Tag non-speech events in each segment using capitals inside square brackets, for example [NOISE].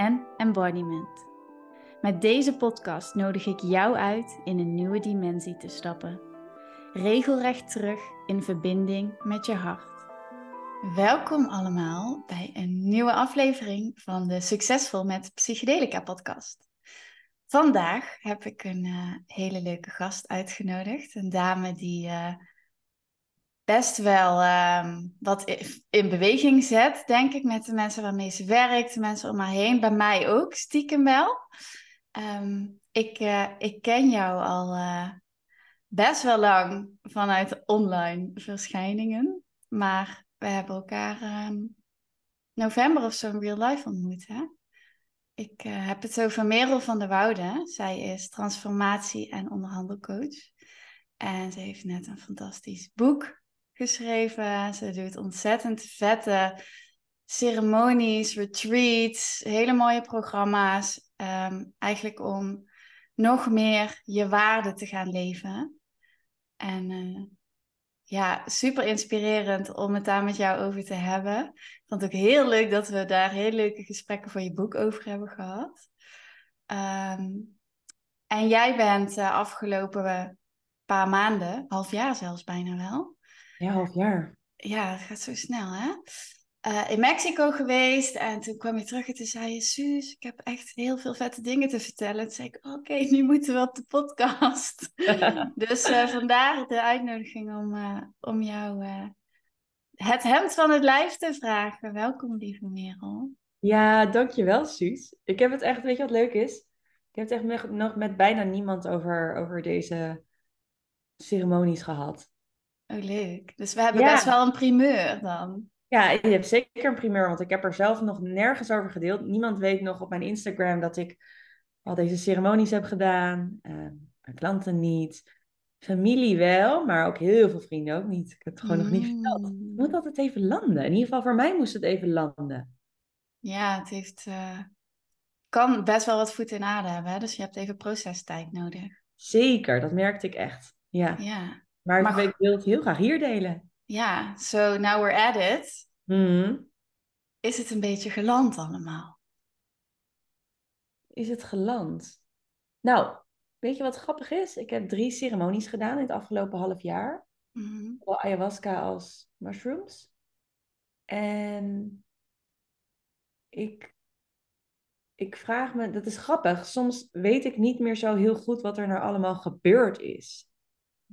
en embodiment. Met deze podcast nodig ik jou uit in een nieuwe dimensie te stappen. Regelrecht terug in verbinding met je hart. Welkom allemaal bij een nieuwe aflevering van de Succesvol met Psychedelica podcast. Vandaag heb ik een uh, hele leuke gast uitgenodigd. Een dame die uh, best wel uh, wat in beweging zet, denk ik, met de mensen waarmee ze werkt, de mensen om haar heen. Bij mij ook, stiekem wel. Um, ik, uh, ik ken jou al best wel lang vanuit online verschijningen. Maar we hebben elkaar um, november of zo in real life ontmoet, hè? Ik uh, heb het over Merel van der Woude. Zij is transformatie- en onderhandelcoach. En ze heeft net een fantastisch boek geschreven. Ze doet ontzettend vette ceremonies, retreats, hele mooie programma's. Um, eigenlijk om nog meer je waarde te gaan leven. En uh, ja, super inspirerend om het daar met jou over te hebben. Ik vond het ook heel leuk dat we daar heel leuke gesprekken voor je boek over hebben gehad. Um, en jij bent uh, afgelopen paar maanden, half jaar zelfs bijna wel. Ja, half jaar. Ja, het gaat zo snel hè. Uh, in Mexico geweest en toen kwam je terug en toen zei je... Suus, ik heb echt heel veel vette dingen te vertellen. Toen zei ik, oké, okay, nu moeten we op de podcast. [LAUGHS] dus uh, vandaar de uitnodiging om, uh, om jou het hemd van het lijf te vragen. Welkom, lieve Merel. Ja, dankjewel, Suus. Ik heb het echt, weet je wat leuk is? Ik heb het echt nog met bijna niemand over, over deze ceremonies gehad. Oh, leuk. Dus we hebben ja. best wel een primeur dan. Ja, je hebt zeker een primeur, want ik heb er zelf nog nergens over gedeeld. Niemand weet nog op mijn Instagram dat ik al deze ceremonies heb gedaan. Uh, mijn klanten niet. Familie wel, maar ook heel veel vrienden ook niet. Ik heb het gewoon mm. nog niet verteld. Het moet altijd even landen. In ieder geval voor mij moest het even landen. Ja, het heeft, uh, kan best wel wat voet in aarde hebben. Hè? Dus je hebt even procestijd nodig. Zeker, dat merkte ik echt. Ja. ja. Maar, maar ik wil het heel graag hier delen. Ja, so now we're at it. Mm. Is het een beetje geland allemaal? Is het geland? Nou, weet je wat grappig is? Ik heb drie ceremonies gedaan in het afgelopen half jaar. Mm. Zowel ayahuasca als mushrooms. En ik, ik vraag me, dat is grappig, soms weet ik niet meer zo heel goed wat er nou allemaal gebeurd is.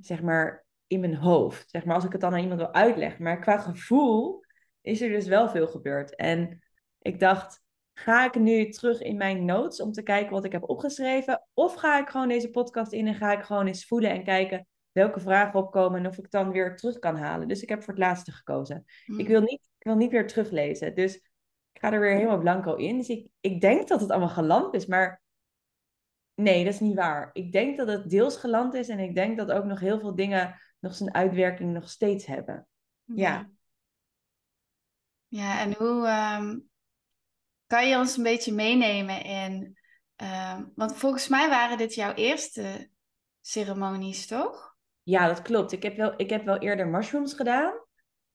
Zeg maar, in mijn hoofd. Zeg maar, als ik het dan aan iemand wil uitleggen. Maar qua gevoel is er dus wel veel gebeurd. En ik dacht, ga ik nu terug in mijn notes om te kijken wat ik heb opgeschreven? Of ga ik gewoon deze podcast in en ga ik gewoon eens voelen en kijken welke vragen opkomen en of ik dan weer terug kan halen? Dus ik heb voor het laatste gekozen. Hmm. Ik, wil niet, ik wil niet weer teruglezen. Dus ik ga er weer helemaal blanco in. Dus ik, ik denk dat het allemaal geland is, maar nee, dat is niet waar. Ik denk dat het deels geland is en ik denk dat ook nog heel veel dingen nog zijn uitwerking nog steeds hebben. Ja. Ja, en hoe um, kan je ons een beetje meenemen in. Um, want volgens mij waren dit jouw eerste ceremonies, toch? Ja, dat klopt. Ik heb wel, ik heb wel eerder mushrooms gedaan.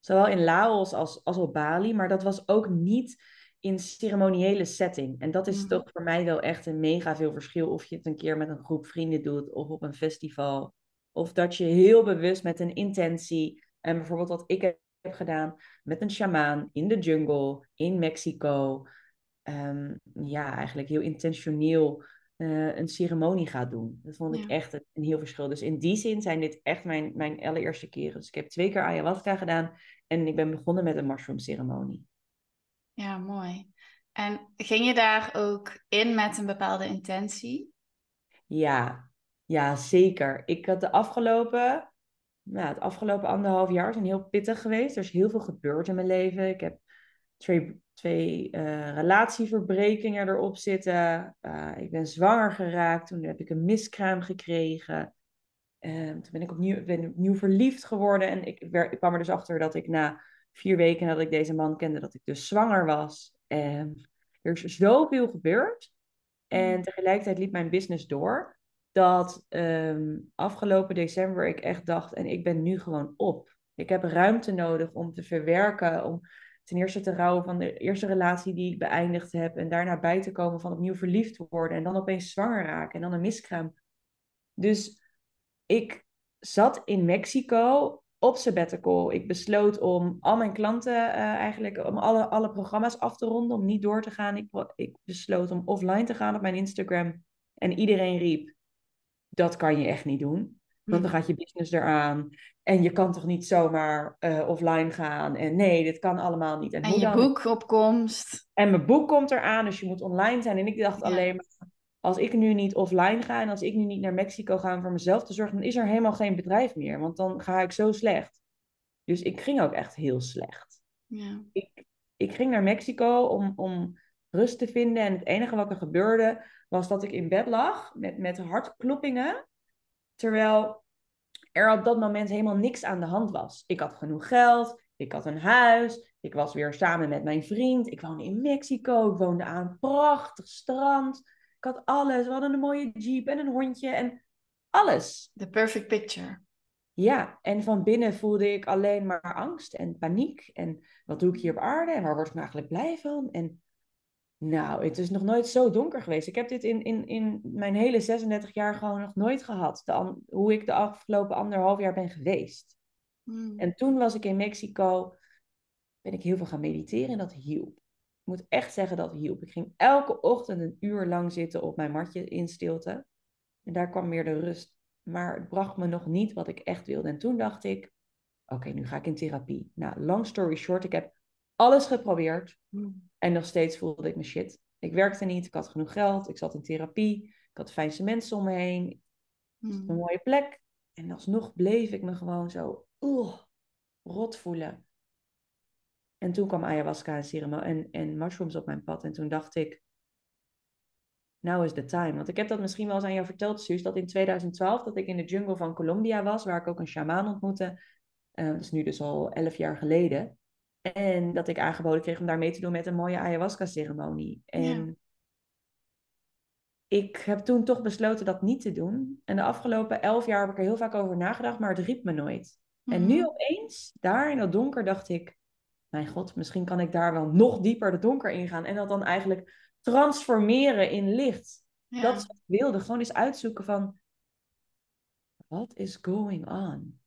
Zowel in Laos als, als op Bali. Maar dat was ook niet in ceremoniële setting. En dat is Mm. toch voor mij wel echt een mega veel verschil. Of je het een keer met een groep vrienden doet of op een festival. Of dat je heel bewust met een intentie. En bijvoorbeeld wat ik heb gedaan met een shamaan in de jungle in Mexico. ehm, ja, eigenlijk heel intentioneel eh, een ceremonie gaat doen. Dat vond ik echt een, een heel verschil. Dus in die zin zijn dit echt mijn, mijn allereerste keren. Dus ik heb twee keer ayahuasca gedaan en ik ben begonnen met een mushroom ceremonie. Ja, mooi. En ging je daar ook in met een bepaalde intentie? Ja, ja, zeker. Ik had de afgelopen, nou, het afgelopen anderhalf jaar zijn heel pittig geweest. Er is heel veel gebeurd in mijn leven. Ik heb twee, twee uh, relatieverbrekingen erop zitten. Uh, ik ben zwanger geraakt. Toen heb ik een miskraam gekregen. Uh, toen ben ik opnieuw, ben opnieuw verliefd geworden. En ik kwam er dus achter dat ik na vier weken nadat ik deze man kende, dat ik dus zwanger was. En er is zoveel gebeurd. En tegelijkertijd liep mijn business door. Dat um, afgelopen december ik echt dacht, en ik ben nu gewoon op. Ik heb ruimte nodig om te verwerken, om ten eerste te rouwen van de eerste relatie die ik beëindigd heb. En daarna bij te komen van opnieuw verliefd worden. En dan opeens zwanger raken en dan een miskraam. Dus ik zat in Mexico op sabbatical. Ik besloot om al mijn klanten uh, eigenlijk, om alle, alle programma's af te ronden, om niet door te gaan. Ik, ik besloot om offline te gaan op mijn Instagram. En iedereen riep, dat kan je echt niet doen. Want dan hm. gaat je business eraan. En je kan toch niet zomaar uh, offline gaan. En nee, dit kan allemaal niet. En, en je boek op komst. En mijn boek komt eraan, dus je moet online zijn. En ik dacht alleen maar, als ik nu niet offline ga en als ik nu niet naar Mexico ga om voor mezelf te zorgen, dan is er helemaal geen bedrijf meer. Want dan ga ik zo slecht. Dus ik ging ook echt heel slecht. Ja. Ik, ik ging naar Mexico om, om rust te vinden. En het enige wat er gebeurde, was dat ik in bed lag met, met hartkloppingen. Terwijl er op dat moment helemaal niks aan de hand was. Ik had genoeg geld, ik had een huis, ik was weer samen met mijn vriend. Ik woonde in Mexico, ik woonde aan een prachtig strand. Ik had alles. We hadden een mooie jeep en een hondje en alles. The perfect picture. Ja, en van binnen voelde ik alleen maar angst en paniek. En wat doe ik hier op aarde en waar word ik nou eigenlijk blij van? En nou, het is nog nooit zo donker geweest. Ik heb dit in, in, in mijn hele 36 jaar gewoon nog nooit gehad. De, hoe ik de afgelopen anderhalf jaar ben geweest. Hmm. En toen was ik in Mexico, ben ik heel veel gaan mediteren en dat hielp. Ik moet echt zeggen dat hielp. Ik ging elke ochtend een uur lang zitten op mijn matje in stilte. En daar kwam meer de rust. Maar het bracht me nog niet wat ik echt wilde. En toen dacht ik, oké, nu ga ik in therapie. Nou, long story short, ik heb alles geprobeerd. Hmm. En nog steeds voelde ik me shit. Ik werkte niet, ik had genoeg geld, ik zat in therapie, ik had fijnste mensen om me heen. Hmm. Een mooie plek. En alsnog bleef ik me gewoon zo rot voelen. En toen kwam ayahuasca en, en, en mushrooms op mijn pad. En toen dacht ik, now is the time. Want ik heb dat misschien wel eens aan jou verteld, Suus, dat in 2012 dat ik in de jungle van Colombia was, waar ik ook een shamaan ontmoette. Uh, dat is nu dus al elf jaar geleden. En dat ik aangeboden kreeg om daar mee te doen met een mooie ayahuasca-ceremonie. En ik heb toen toch besloten dat niet te doen. En de afgelopen elf jaar heb ik er heel vaak over nagedacht, maar het riep me nooit. En nu mhm. opeens, daar in dat donker, dacht ik: Mijn god, misschien kan ik daar wel nog dieper de donker ingaan. En dat dan eigenlijk transformeren in licht. Dat is wat ik wilde. Gewoon eens uitzoeken van: What is going on?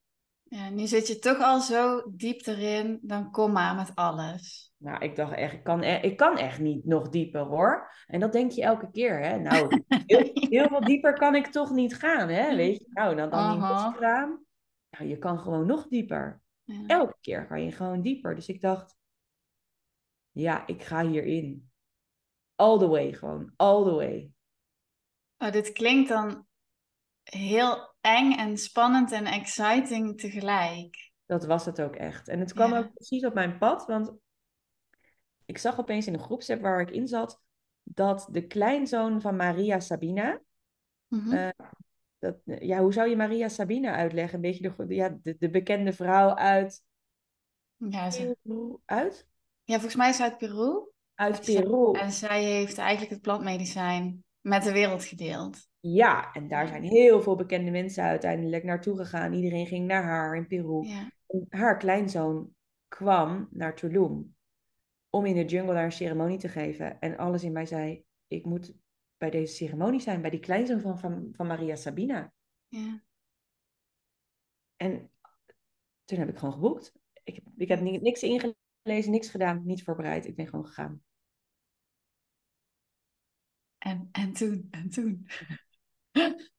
Ja, nu zit je toch al zo diep erin, dan kom maar met alles. Nou, ik dacht echt, ik kan, e-, ik kan echt niet nog dieper hoor. En dat denk je elke keer, hè. Nou, [LAUGHS] heel, heel veel dieper kan ik toch niet gaan, hè. Weet je, nou, dan, dan uh -huh. Nou, je kan gewoon nog dieper. Elke keer kan je gewoon dieper. Dus ik dacht, ja, ik ga hierin. All the way gewoon, all the way. Oh, dit klinkt dan heel eng en spannend en exciting tegelijk. Dat was het ook echt. En het kwam ook precies op mijn pad, want ik zag opeens in de groepsapp waar ik in zat, dat de kleinzoon van Maria Sabina, mhm. eh, dat, ja, hoe zou je Maria Sabina uitleggen? Een beetje de, ja, de, de bekende vrouw uit... Ja, ze... Peru, uit? Ja, volgens mij is ze uit Peru. Uit Peru. En zij heeft eigenlijk het plantmedicijn met de wereld gedeeld. Ja, en daar zijn heel veel bekende mensen uiteindelijk naartoe gegaan. Iedereen ging naar haar in Peru. Ja. haar kleinzoon kwam naar Tulum om in de jungle daar een ceremonie te geven. En alles in mij zei, ik moet bij deze ceremonie zijn, bij die kleinzoon van, van, van Maria Sabina. Ja. En toen heb ik gewoon geboekt. Ik, ik heb niks ingelezen, niks gedaan, niet voorbereid. Ik ben gewoon gegaan. En, en toen, en toen. [LAUGHS]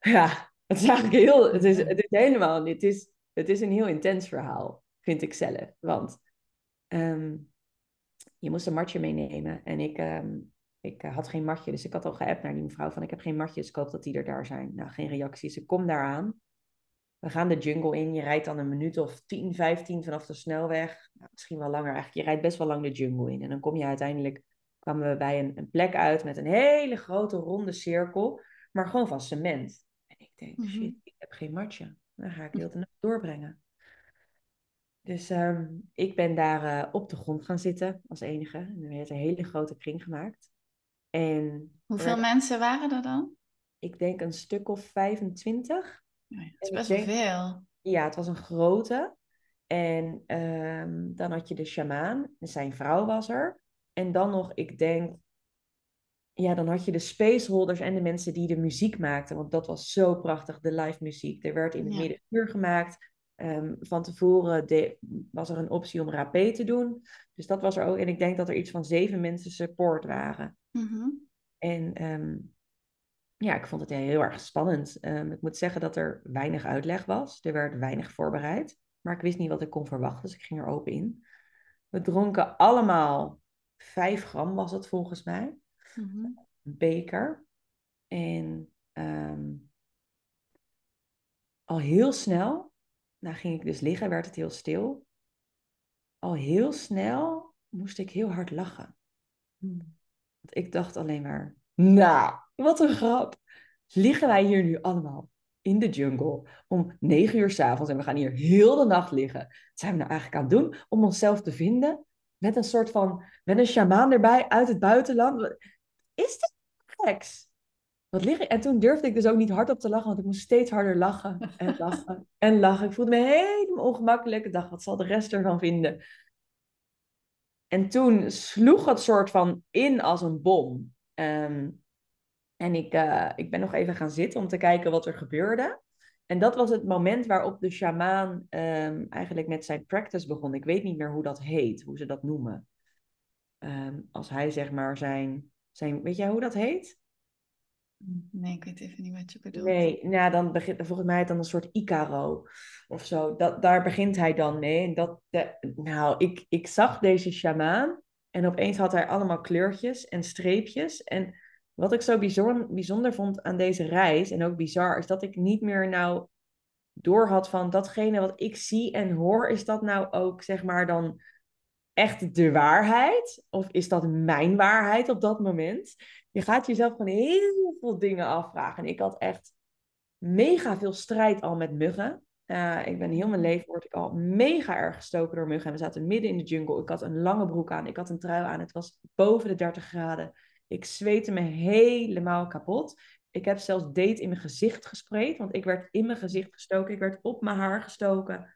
Ja, het is eigenlijk heel, het is, het is helemaal het is, het is een heel intens verhaal, vind ik zelf. Want ehm, je moest een matje meenemen en ik, ehm, ik eh, had geen matje, dus ik had al geappt naar die mevrouw van ik heb geen matjes, ik hoop dat die er daar zijn. Nou, geen reacties, ik kom daaraan. we gaan de jungle in. Je rijdt dan een minuut of 10, 15 vanaf de snelweg. Nou, misschien wel langer eigenlijk. Je rijdt best wel lang de jungle in. En dan kom je uiteindelijk, kwamen we bij een, een plek uit met een hele grote ronde cirkel. Maar gewoon van cement. En ik denk, Mhm. shit, ik heb geen matje. Dan ga ik heel de nacht doorbrengen. Dus ehm, ik ben daar eh, op de grond gaan zitten als enige. En er werd een hele grote kring gemaakt. En Hoeveel mensen waren er dan? ik denk een stuk of 25. Ja, dat is En ik best wel veel. Ja, het was een grote. En ehm, dan had je de sjamaan. Zijn vrouw was er. En dan nog, ik denk... Ja, dan had je de spaceholders en de mensen die de muziek maakten. Want dat was zo prachtig, de live muziek. Er werd in het Ja. middenuur gemaakt. Ehm, van tevoren de- was er een optie om rapé te doen. Dus dat was er ook. En ik denk dat er iets van zeven mensen support waren. Mhm. En ehm, ja, ik vond het heel erg spannend. Ehm, ik moet zeggen dat er weinig uitleg was. Er werd weinig voorbereid. Maar ik wist niet wat ik kon verwachten, dus ik ging er open in. We dronken allemaal 5 gram, was het volgens mij. Mhm. Beker. En ehm, al heel snel, nou ging ik dus liggen, werd het heel stil. Al heel snel moest ik heel hard lachen. Want ik dacht alleen maar, nou, wat een grap. Liggen wij hier nu allemaal in de jungle om negen uur s'avonds en we gaan hier heel de nacht liggen. Wat zijn we nou eigenlijk aan het doen om onszelf te vinden? Met een soort van, met een sjamaan erbij uit het buitenland. Is dit geks? Wat lig ik? En toen durfde ik dus ook niet hardop te lachen, want ik moest steeds harder lachen en lachen en lachen. Ik voelde me helemaal ongemakkelijk. Ik dacht, wat zal de rest ervan vinden? En toen sloeg het soort van in als een bom. Ehm, en ik, eh, ik ben nog even gaan zitten om te kijken wat er gebeurde. En dat was het moment waarop de sjamaan ehm, eigenlijk met zijn practice begon. Ik weet niet meer hoe dat heet, hoe ze dat noemen. Ehm, als hij zeg maar zijn, zijn... Weet jij hoe dat heet? Nee, ik weet even niet wat je bedoelt. Nee, nou, dan begint volgens mij dan een soort Icaro of zo. Dat, daar begint hij dan mee. Dat, de, nou, ik, ik zag deze sjamaan en opeens had hij allemaal kleurtjes en streepjes. En wat ik zo bijzonder, bijzonder vond aan deze reis, en ook bizar, is dat ik niet meer nou door had van datgene wat ik zie en hoor, is dat nou ook zeg maar dan echt de waarheid? Of is dat mijn waarheid op dat moment? Je gaat jezelf gewoon heel veel dingen afvragen. En ik had echt mega veel strijd al met muggen. Uh, ik ben heel mijn leven word ik al mega erg gestoken door muggen. En we zaten midden in de jungle. Ik had een lange broek aan. Ik had een trui aan. Het was boven de 30 graden. Ik zweette me helemaal kapot. Ik heb zelfs date in mijn gezicht gespreid. Want ik werd in mijn gezicht gestoken. Ik werd op mijn haar gestoken.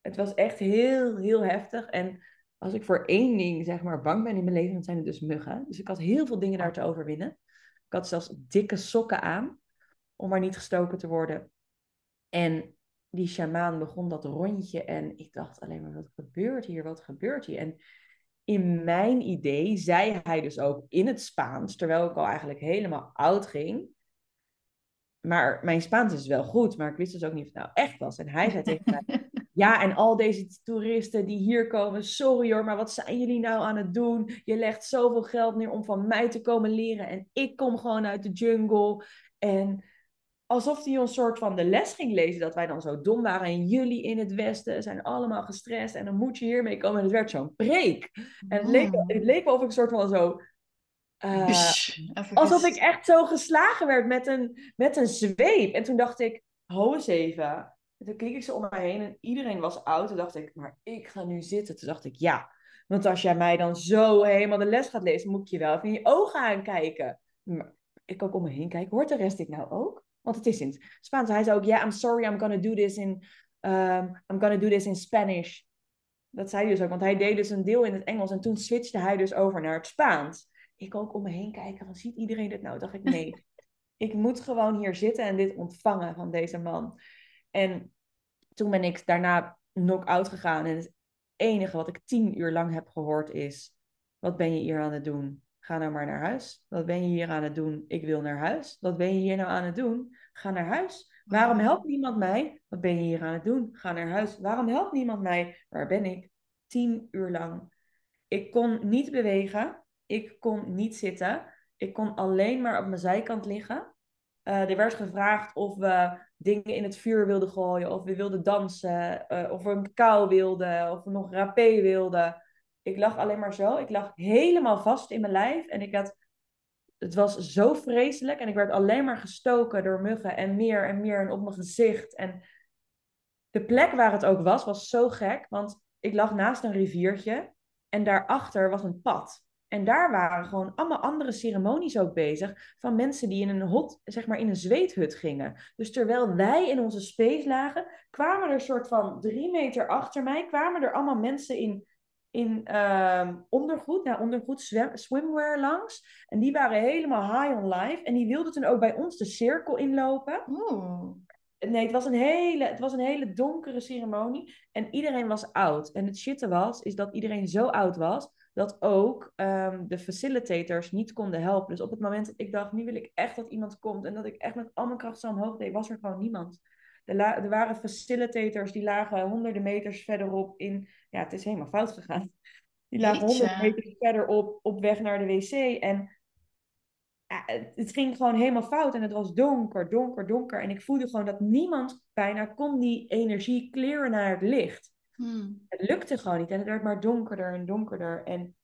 Het was echt heel, heel heftig. En als ik voor één ding, zeg maar, bang ben in mijn leven, dan zijn het dus muggen. Dus ik had heel veel dingen daar te overwinnen. Ik had zelfs dikke sokken aan, om maar niet gestoken te worden. En die shamaan begon dat rondje en ik dacht alleen maar, wat gebeurt hier, wat gebeurt hier? En in mijn idee zei hij dus ook in het Spaans, terwijl ik al eigenlijk helemaal oud ging. Maar mijn Spaans is wel goed, maar ik wist dus ook niet of het nou echt was. En hij zei tegen [LAUGHS] mij, ja, en al deze toeristen die hier komen, sorry hoor, maar wat zijn jullie nou aan het doen? Je legt zoveel geld neer om van mij te komen leren en ik kom gewoon uit de jungle. En alsof hij ons soort van de les ging lezen dat wij dan zo dom waren en jullie in het westen zijn allemaal gestrest en dan moet je hiermee komen. En het werd zo'n preek. En het leek, het leek wel of ik een soort van zo... Uh, alsof ik echt zo geslagen werd met een, met een zweep. En toen dacht ik, hou eens even. En toen keek ik zo om mij heen en iedereen was oud. Toen dacht ik, maar ik ga nu zitten. Toen dacht ik, ja. Want als jij mij dan zo helemaal de les gaat lezen, moet ik je wel even in je ogen aankijken. Maar ik ook om me heen kijken. Hoort de rest ik nou ook? Want het is in het Spaans. Hij zei ook, yeah, I'm sorry, I'm gonna do this in, um, I'm gonna do this in Spanish. Dat zei hij dus ook, want hij deed dus een deel in het Engels. En toen switchte hij dus over naar het Spaans. Ik ook om me heen kijken, van ziet iedereen dit nou? Dacht ik, nee. [LAUGHS] ik moet gewoon hier zitten en dit ontvangen van deze man. En toen ben ik daarna knock-out gegaan. En het enige wat ik tien uur lang heb gehoord is... Wat ben je hier aan het doen? Ga nou maar naar huis. Wat ben je hier aan het doen? Ik wil naar huis. Wat ben je hier nou aan het doen? Ga naar huis. Waarom helpt niemand mij? Wat ben je hier aan het doen? Ga naar huis. Waarom helpt niemand mij? Waar ben ik? Tien uur lang. Ik kon niet bewegen. Ik kon niet zitten. Ik kon alleen maar op mijn zijkant liggen. Uh, er werd gevraagd of we dingen in het vuur wilden gooien, of we wilden dansen, uh, of we een cacao wilden, of we nog rapé wilden. Ik lag alleen maar zo. Ik lag helemaal vast in mijn lijf en ik had het was zo vreselijk en ik werd alleen maar gestoken door muggen en meer en meer en op mijn gezicht. En de plek waar het ook was, was zo gek, want ik lag naast een riviertje en daarachter was een pad. En daar waren gewoon allemaal andere ceremonies ook bezig van mensen die in een hot, zeg maar in een zweethut gingen. Dus terwijl wij in onze space lagen, kwamen er soort van drie meter achter mij, kwamen er allemaal mensen in in uh, ondergoed, nou ondergoed, swim, swimwear langs. En die waren helemaal high on life. En die wilden toen ook bij ons de cirkel inlopen. Oeh. Nee, het was, een hele, het was een hele donkere ceremonie. En iedereen was oud. En het shitte was, is dat iedereen zo oud was... dat ook um, de facilitators niet konden helpen. Dus op het moment dat ik dacht, nu wil ik echt dat iemand komt... en dat ik echt met al mijn kracht zo omhoog deed, was er gewoon niemand. Er, er, waren facilitators die lagen honderden meters verderop in. Ja, het is helemaal fout gegaan. Die lagen honderden meters verderop op weg naar de wc. En het ging gewoon helemaal fout. En het was donker, donker, donker. En ik voelde gewoon dat niemand bijna kon die energie kleren naar het licht. Hmm. Het lukte gewoon niet. En het werd maar donkerder en donkerder. En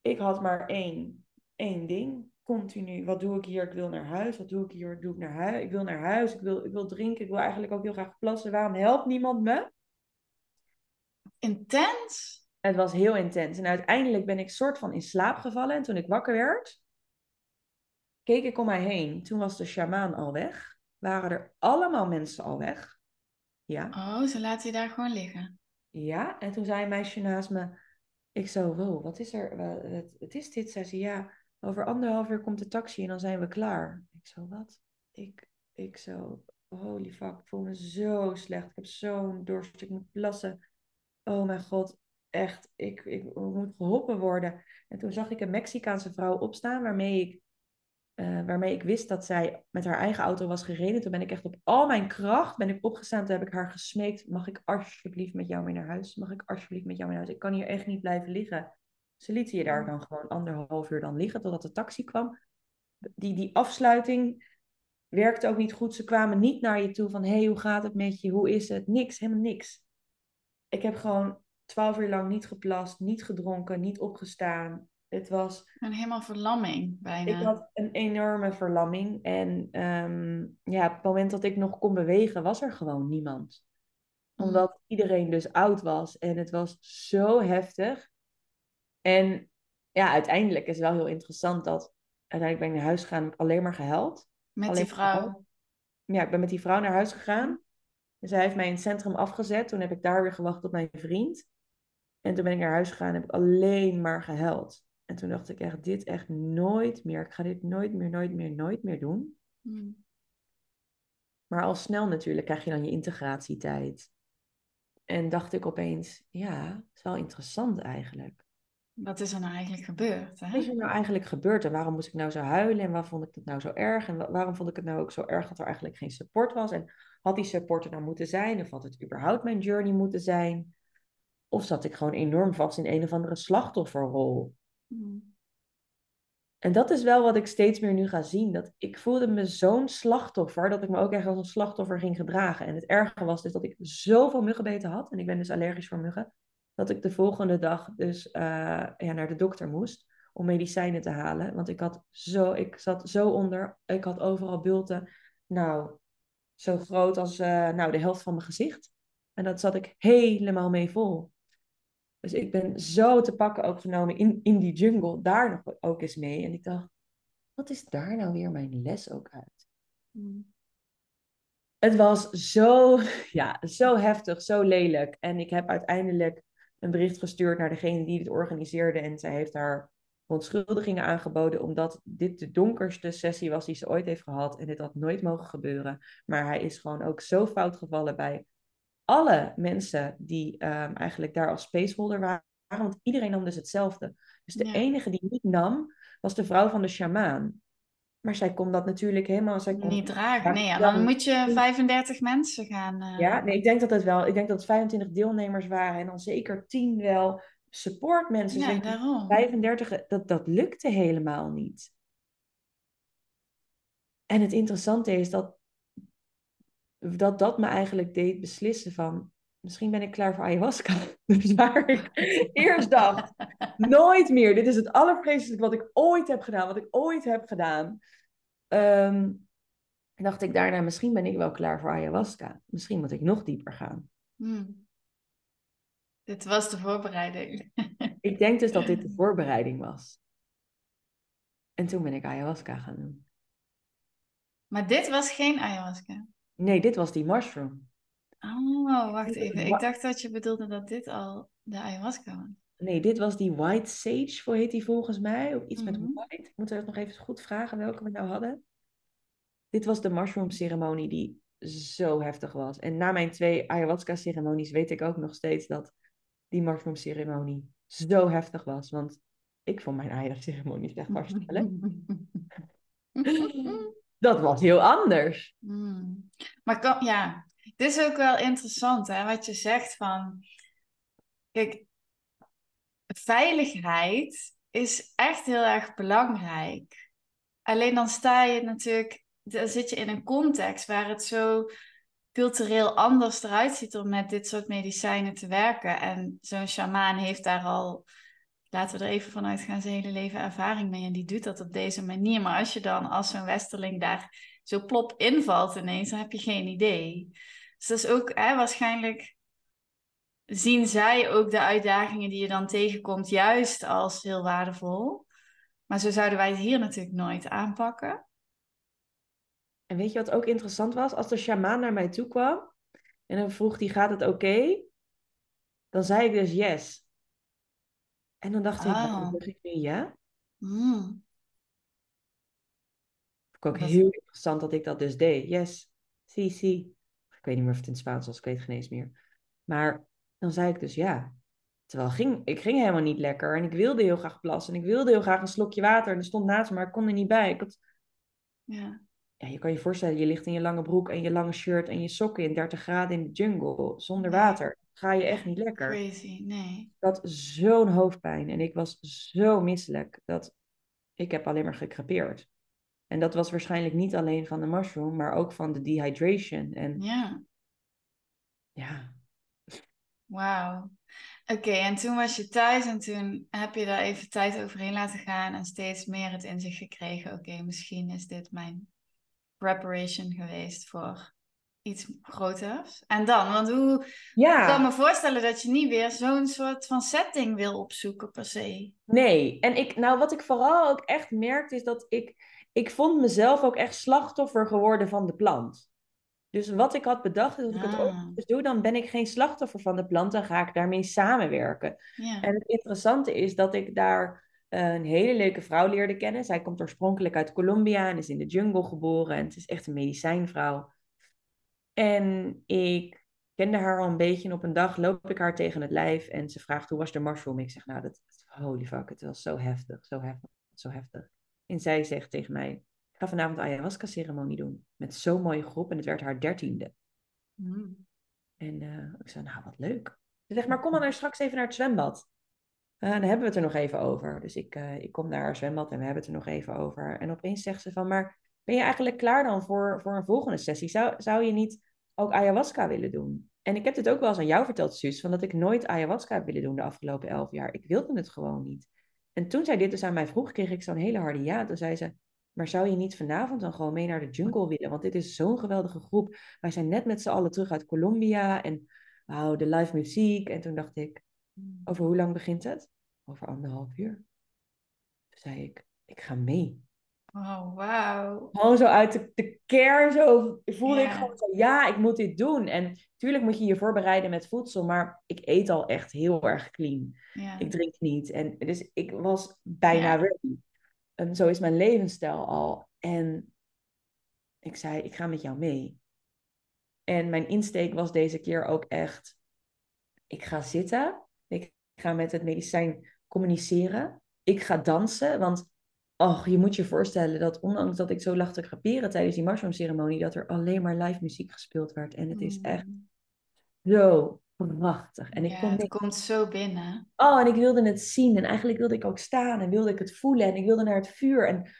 ik had maar één, één ding continu, wat doe ik hier? Ik wil naar huis. Wat doe ik hier? Doe ik naar huis? Ik wil naar huis. Ik wil, ik wil drinken. Ik wil eigenlijk ook heel graag plassen. Waarom helpt niemand me? Intens? Het was heel intens. En uiteindelijk ben ik soort van in slaap gevallen. En toen ik wakker werd, keek ik om mij heen. Toen was de shamaan al weg. Waren er allemaal mensen al weg. Ja. Oh, ze laten je daar gewoon liggen. Ja, en toen zei een meisje naast me. Ik zo, wow, wat is er? Wat, is dit? Zei ze, ja, over anderhalf uur komt de taxi en dan zijn we klaar. Ik zo, wat? Ik, ik zo, holy fuck, ik voel me zo slecht. Ik heb zo'n dorst, ik moet plassen. Oh mijn god, echt, ik, ik moet geholpen worden. En toen zag ik een Mexicaanse vrouw opstaan waarmee ik, uh, waarmee ik wist dat zij met haar eigen auto was gereden. Toen ben ik echt op al mijn kracht ben ik opgestaan. Toen heb ik haar gesmeekt, mag ik alsjeblieft met jou mee naar huis? Mag ik alsjeblieft met jou mee naar huis? Ik kan hier echt niet blijven liggen. Ze lieten je daar dan gewoon anderhalf uur dan liggen totdat de taxi kwam. Die, die afsluiting werkte ook niet goed. Ze kwamen niet naar je toe van, hey, hoe gaat het met je? Hoe is het? Niks, helemaal niks. Ik heb gewoon twaalf uur lang niet geplast, niet gedronken, niet opgestaan. Het was... Een helemaal verlamming bijna. Ik had een enorme verlamming. En um, ja, op het moment dat ik nog kon bewegen, was er gewoon niemand. Mm. Omdat iedereen dus oud was. En het was zo heftig. En ja, uiteindelijk is het wel heel interessant dat uiteindelijk ben ik naar huis gegaan, heb alleen maar gehuild. Met die vrouw? Ja, ik ben met die vrouw naar huis gegaan. En zij heeft mij in het centrum afgezet. Toen heb ik daar weer gewacht op mijn vriend. En toen ben ik naar huis gegaan en heb ik alleen maar gehuild. En toen dacht ik echt, dit echt nooit meer. Ik ga dit nooit meer, nooit meer, nooit meer doen. Hmm. Maar al snel natuurlijk krijg je dan je integratietijd. En dacht ik opeens, ja, het is wel interessant eigenlijk. Wat is er nou eigenlijk gebeurd? Hè? Wat is er nou eigenlijk gebeurd en waarom moest ik nou zo huilen en waar vond ik het nou zo erg en waarom vond ik het nou ook zo erg dat er eigenlijk geen support was en had die support er nou moeten zijn of had het überhaupt mijn journey moeten zijn? Of zat ik gewoon enorm vast in een of andere slachtofferrol? Hmm. En dat is wel wat ik steeds meer nu ga zien. Dat ik voelde me zo'n slachtoffer dat ik me ook echt als een slachtoffer ging gedragen. En het erge was dus dat ik zoveel muggenbeten had. En ik ben dus allergisch voor muggen dat ik de volgende dag dus uh, ja, naar de dokter moest om medicijnen te halen. Want ik, had zo, ik zat zo onder, ik had overal bulten, nou, zo groot als uh, nou, de helft van mijn gezicht. En dat zat ik helemaal mee vol. Dus ik ben zo te pakken ook genomen in, in die jungle, daar nog ook eens mee. En ik dacht, wat is daar nou weer mijn les ook uit? Hmm. Het was zo, [LAUGHS] ja, zo heftig, zo lelijk. En ik heb uiteindelijk een bericht gestuurd naar degene die het organiseerde. En zij heeft haar verontschuldigingen aangeboden, omdat dit de donkerste sessie was die ze ooit heeft gehad. En dit had nooit mogen gebeuren. Maar hij is gewoon ook zo fout gevallen bij alle mensen die um, eigenlijk daar als spaceholder waren. Want iedereen nam dus hetzelfde. Dus de enige die niet nam, was de vrouw van de sjamaan. Maar zij kon dat natuurlijk helemaal... Zij kon, niet dragen, nee. Ja, dan, moet je 35 mensen gaan... Uh... Ja, nee, ik denk dat het wel... Ik denk dat het 25 deelnemers waren en dan zeker 10 wel supportmensen. Ja, daarom. 35, dat, dat lukte helemaal niet. En het interessante is dat dat dat me eigenlijk deed beslissen van, misschien ben ik klaar voor ayahuasca. [LAUGHS] Dus waar ik eerst dacht, nooit meer, dit is het allervreselijkste wat ik ooit heb gedaan, wat ik ooit heb gedaan. Ehm, dacht ik daarna, misschien ben ik wel klaar voor ayahuasca. Misschien moet ik nog dieper gaan. Hmm. Dit was de voorbereiding. [LAUGHS] ik denk dus dat dit de voorbereiding was. En toen ben ik ayahuasca gaan doen. Maar dit was geen ayahuasca? Nee, dit was die mushroom. Oh, wacht even. Ik dacht dat je bedoelde dat dit al de ayahuasca was. Nee, dit was die white sage, hoe heet die volgens mij? Of iets met Mhm. white. Ik moet er nog even goed vragen welke we nou hadden. Dit was de mushroom ceremonie die zo heftig was. En na mijn twee ayahuasca ceremonies weet ik ook nog steeds dat die mushroom ceremonie zo heftig was. Want ik vond mijn ayahuasca ceremonies echt hartstikke [LAUGHS] Dat was heel anders. Hmm. Maar ja, het is ook wel interessant hè, wat je zegt van, kijk, veiligheid is echt heel erg belangrijk. Alleen dan sta je natuurlijk, dan zit je in een context waar het zo cultureel anders eruit ziet om met dit soort medicijnen te werken. En zo'n shamaan heeft daar al, laten we er even vanuit gaan, zijn hele leven ervaring mee. En die doet dat op deze manier. Maar als je dan als zo'n westerling daar zo plop invalt ineens, dan heb je geen idee. Dus dat is ook hè, waarschijnlijk zien zij ook de uitdagingen die je dan tegenkomt juist als heel waardevol. Maar zo zouden wij het hier natuurlijk nooit aanpakken. En weet je wat ook interessant was? Als de shamaan naar mij toe kwam en dan vroeg hij, gaat het oké? Dan zei ik dus yes. En dan dacht ik, Ah. zeg ik nu ja? Hmm. Vond ik ook Dat- heel interessant dat ik dat dus deed. Yes, sí, sí. Ik weet niet meer of het in Spaans was, ik weet het geen eens meer. Maar dan zei ik dus ja. Terwijl ging, ik ging helemaal niet lekker en ik wilde heel graag plassen en ik wilde heel graag een slokje water en er stond naast me, maar ik kon er niet bij. Ik had, Ja. ja, je kan je voorstellen, je ligt in je lange broek en je lange shirt en je sokken in 30 graden in de jungle zonder water. Ga je echt niet lekker. Crazy, nee. Ik had zo'n hoofdpijn en ik was zo misselijk dat ik heb alleen maar gecrepeerd. En dat was waarschijnlijk niet alleen van de mushroom, maar ook van de dehydration. En Ja, ja, wauw. Oké, en toen was je thuis en toen heb je daar even tijd overheen laten gaan en steeds meer het in zich gekregen. Oké, misschien is dit mijn preparation geweest voor iets groters. En dan, want hoe, ik kan me voorstellen dat je niet weer zo'n soort van setting wil opzoeken per se. nee. En ik, nou, wat ik vooral ook echt merkte, is dat ik, ik vond mezelf ook echt slachtoffer geworden van de plant. Dus wat ik had bedacht, is dat ik het Ah. eens doe, dan ben ik geen slachtoffer van de plant, dan ga ik daarmee samenwerken. Ja, En het interessante is dat ik daar eh, een hele leuke vrouw leerde kennen. Zij komt oorspronkelijk uit Colombia en is in de jungle geboren. En het is echt een medicijnvrouw. En ik kende haar al een beetje. En op een dag loop ik haar tegen het lijf. En ze vraagt, hoe was de mushroom? Ik zeg, nou, dat, holy fuck, het was zo heftig, zo heftig, zo heftig. En zij zegt tegen mij, ik ga vanavond een ayahuasca-ceremonie doen. Met zo'n mooie groep. En het werd haar dertiende. Hmm. En eh, ik zei, nou, wat leuk. Ze zegt, maar kom dan straks even naar het zwembad. Eh, dan hebben we het er nog even over. Dus ik, eh, ik kom naar haar zwembad en we hebben het er nog even over. En opeens zegt ze van, maar ben je eigenlijk klaar dan voor, voor een volgende sessie? Zou, zou je niet ook ayahuasca willen doen? En ik heb dit ook wel eens aan jou verteld, Suus, van dat ik nooit ayahuasca heb willen doen de afgelopen elf jaar. Ik wilde het gewoon niet. En toen zij dit dus aan mij vroeg, kreeg ik zo'n hele harde ja. Toen zei ze, maar zou je niet vanavond dan gewoon mee naar de jungle willen? Want dit is zo'n geweldige groep. Wij zijn net met z'n allen terug uit Colombia en wauw, de live muziek. En toen dacht ik, over hoe lang begint het? Over anderhalf uur. Toen zei ik, ik ga mee. Oh, wauw. Gewoon zo uit de, de care, zo voelde ik gewoon zo, ja, ik moet dit doen. En tuurlijk moet je je voorbereiden met voedsel, maar ik eet al echt heel erg clean. Ik drink niet. En dus ik was bijna ready. En zo is mijn levensstijl al. En ik zei, ik ga met jou mee. En mijn insteek was deze keer ook echt, ik ga zitten. Ik ga met het medicijn communiceren. Ik ga dansen, want och, je moet je voorstellen dat ondanks dat ik zo lag te tijdens die mushroom ceremonie, dat er alleen maar live muziek gespeeld werd. En het is echt Hmm. zo prachtig. En ik Ja, kon het komt zo binnen. Oh, en ik wilde het zien. En eigenlijk wilde ik ook staan en wilde ik het voelen. En ik wilde naar het vuur. En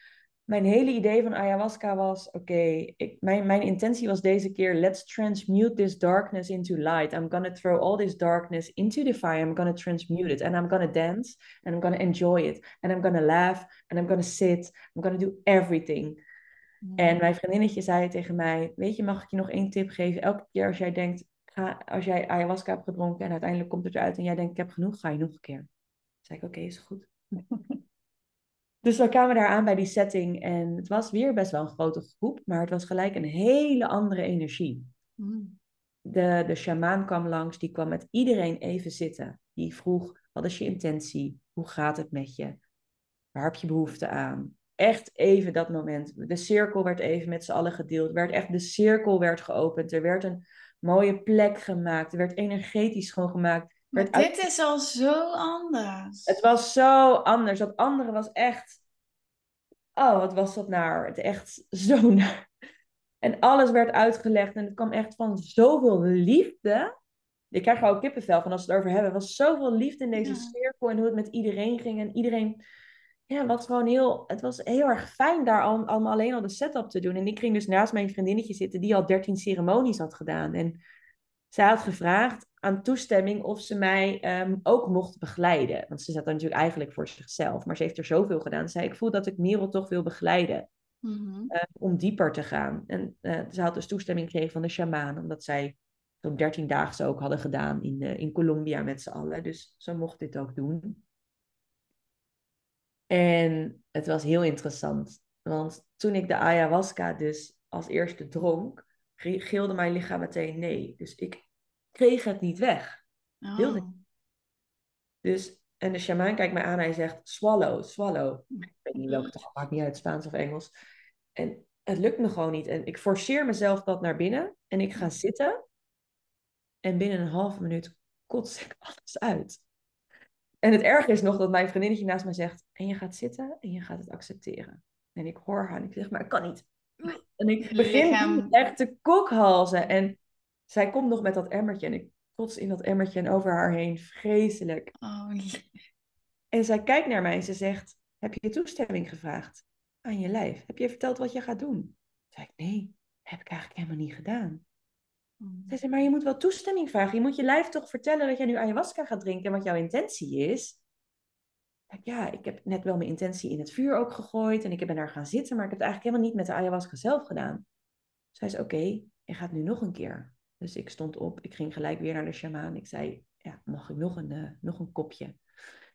mijn hele idee van ayahuasca was: oké, mijn, mijn intentie was deze keer: let's transmute this darkness into light. I'm gonna throw all this darkness into the fire. I'm gonna transmute it. And I'm gonna dance. And I'm gonna enjoy it. And I'm gonna laugh. And I'm gonna sit. I'm gonna do everything. En mijn vriendinnetje zei tegen mij: Weet je, mag ik je nog één tip geven? Elke keer als jij denkt, ga, als jij ayahuasca hebt gedronken en uiteindelijk komt het eruit en jij denkt: Ik heb genoeg, ga je nog een keer. Dan zei ik: Oké, is goed. [LAUGHS] Dus we kwamen daar aan bij die setting en het was weer best wel een grote groep, maar het was gelijk een hele andere energie. Mm. De, de shamaan kwam langs, die kwam met iedereen even zitten. Die vroeg, wat is je intentie? Hoe gaat het met je? Waar heb je behoefte aan? Echt even dat moment. De cirkel werd even met z'n allen gedeeld. Werd echt, de cirkel werd geopend. Er werd een mooie plek gemaakt. Er werd energetisch schoongemaakt. Maar dit is al zo anders. Het was zo anders. Dat andere was echt. Oh, wat was dat naar? Het echt zo [LAUGHS] naar. En alles werd uitgelegd en het kwam echt van zoveel liefde. Ik krijg er ook kippenvel van als we het over hebben. Er was zoveel liefde in deze cirkel en hoe het met iedereen ging. En iedereen, ja, was gewoon heel, het was heel erg fijn daar allemaal alleen al de setup te doen. En ik ging dus naast mijn vriendinnetje zitten die al dertien ceremonies had gedaan. En zij had gevraagd aan toestemming of ze mij ehm, ook mocht begeleiden. Want ze zat er natuurlijk eigenlijk voor zichzelf. Maar ze heeft er zoveel gedaan. Ze zei, ik voel dat ik Merel toch wil begeleiden. Mhm. Eh, om dieper te gaan. En uh, ze had dus toestemming gekregen van de shamaan. Omdat zij zo'n 13 dagen ook hadden gedaan in, uh, in Colombia met z'n allen. Dus ze mocht dit ook doen. En het was heel interessant. Want toen ik de ayahuasca dus als eerste dronk, gilde mijn lichaam meteen nee. Dus ik kreeg het niet weg. Oh. Wilde Dus, en de shamaan kijkt mij aan en hij zegt, swallow, swallow. Ik weet niet welke taal, maakt niet uit, Spaans of Engels. En het lukt me gewoon niet. En ik forceer mezelf dat naar binnen en ik ga zitten. En binnen een halve minuut kots ik alles uit. En het erge is nog dat mijn vriendinnetje naast mij zegt, en je gaat zitten en je gaat het accepteren. En ik hoor haar en ik zeg, maar ik kan niet. En ik begin echt te kokhalzen. En zij komt nog met dat emmertje en ik kots in dat emmertje en over haar heen. Vreselijk. Oh, en zij kijkt naar mij en ze zegt, heb je toestemming gevraagd aan je lijf? Heb je verteld wat je gaat doen? Zeg ik, nee, heb ik eigenlijk helemaal niet gedaan. Mm. Zij zei, maar je moet wel toestemming vragen. Je moet je lijf toch vertellen dat jij nu ayahuasca gaat drinken en wat jouw intentie is. Ja, ik heb net wel mijn intentie in het vuur ook gegooid en ik ben daar gaan zitten, maar ik heb het eigenlijk helemaal niet met de ayahuasca zelf gedaan. Zij zei, oké, je gaat nu nog een keer. Dus ik stond op, ik ging gelijk weer naar de shamaan. Ik zei, ja, mag ik nog een, uh, nog een kopje?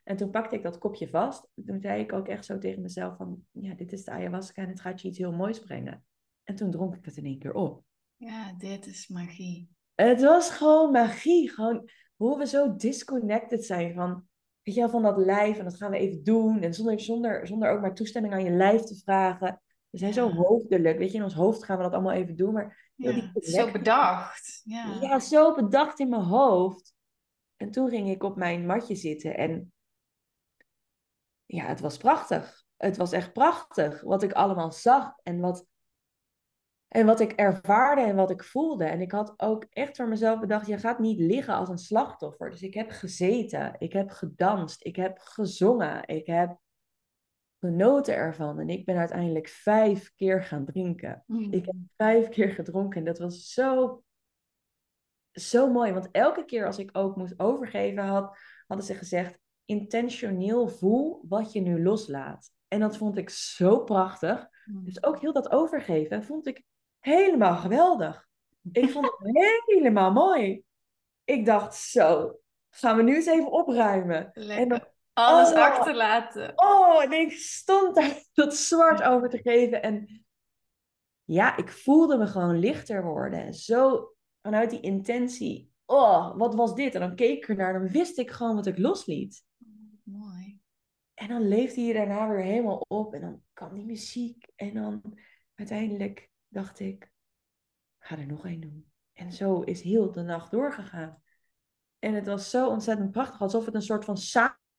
En toen pakte ik dat kopje vast. Toen zei ik ook echt zo tegen mezelf van, ja, dit is de ayahuasca en het gaat je iets heel moois brengen. En toen dronk ik het in één keer op. Ja, dit is magie. Het was gewoon magie. Gewoon hoe we zo disconnected zijn van, weet je wel, van dat lijf. En dat gaan we even doen. En zonder, zonder, zonder ook maar toestemming aan je lijf te vragen. We zijn zo hoofdelijk. Weet je, in ons hoofd gaan we dat allemaal even doen. Maar ja, zo bedacht. Ja. ja, zo bedacht in mijn hoofd. En toen ging ik op mijn matje zitten. En ja, het was prachtig. Het was echt prachtig wat ik allemaal zag. En wat, en wat ik ervaarde en wat ik voelde. En ik had ook echt voor mezelf bedacht: je gaat niet liggen als een slachtoffer. Dus ik heb gezeten, ik heb gedanst, ik heb gezongen, ik heb genoten ervan. En ik ben uiteindelijk vijf keer gaan drinken. Mm. Ik heb vijf keer gedronken. En dat was zo, zo mooi. Want elke keer als ik ook moest overgeven, had, hadden ze gezegd: intentioneel voel wat je nu loslaat. En dat vond ik zo prachtig. Mm. Dus ook heel dat overgeven vond ik helemaal geweldig. Ik vond het [LAUGHS] helemaal mooi. Ik dacht, zo, gaan we nu eens even opruimen. En dan alles oh, achterlaten. Oh, en ik stond daar [LAUGHS] dat zwart over te geven. En ja, ik voelde me gewoon lichter worden. Zo vanuit die intentie. Oh, wat was dit? En dan keek ik ernaar en dan wist ik gewoon wat ik losliet. Mooi. En dan leefde je daarna weer helemaal op. En dan kwam die muziek. En dan uiteindelijk dacht ik, ga er nog één doen. En zo is heel de nacht doorgegaan. En het was zo ontzettend prachtig, alsof het een soort van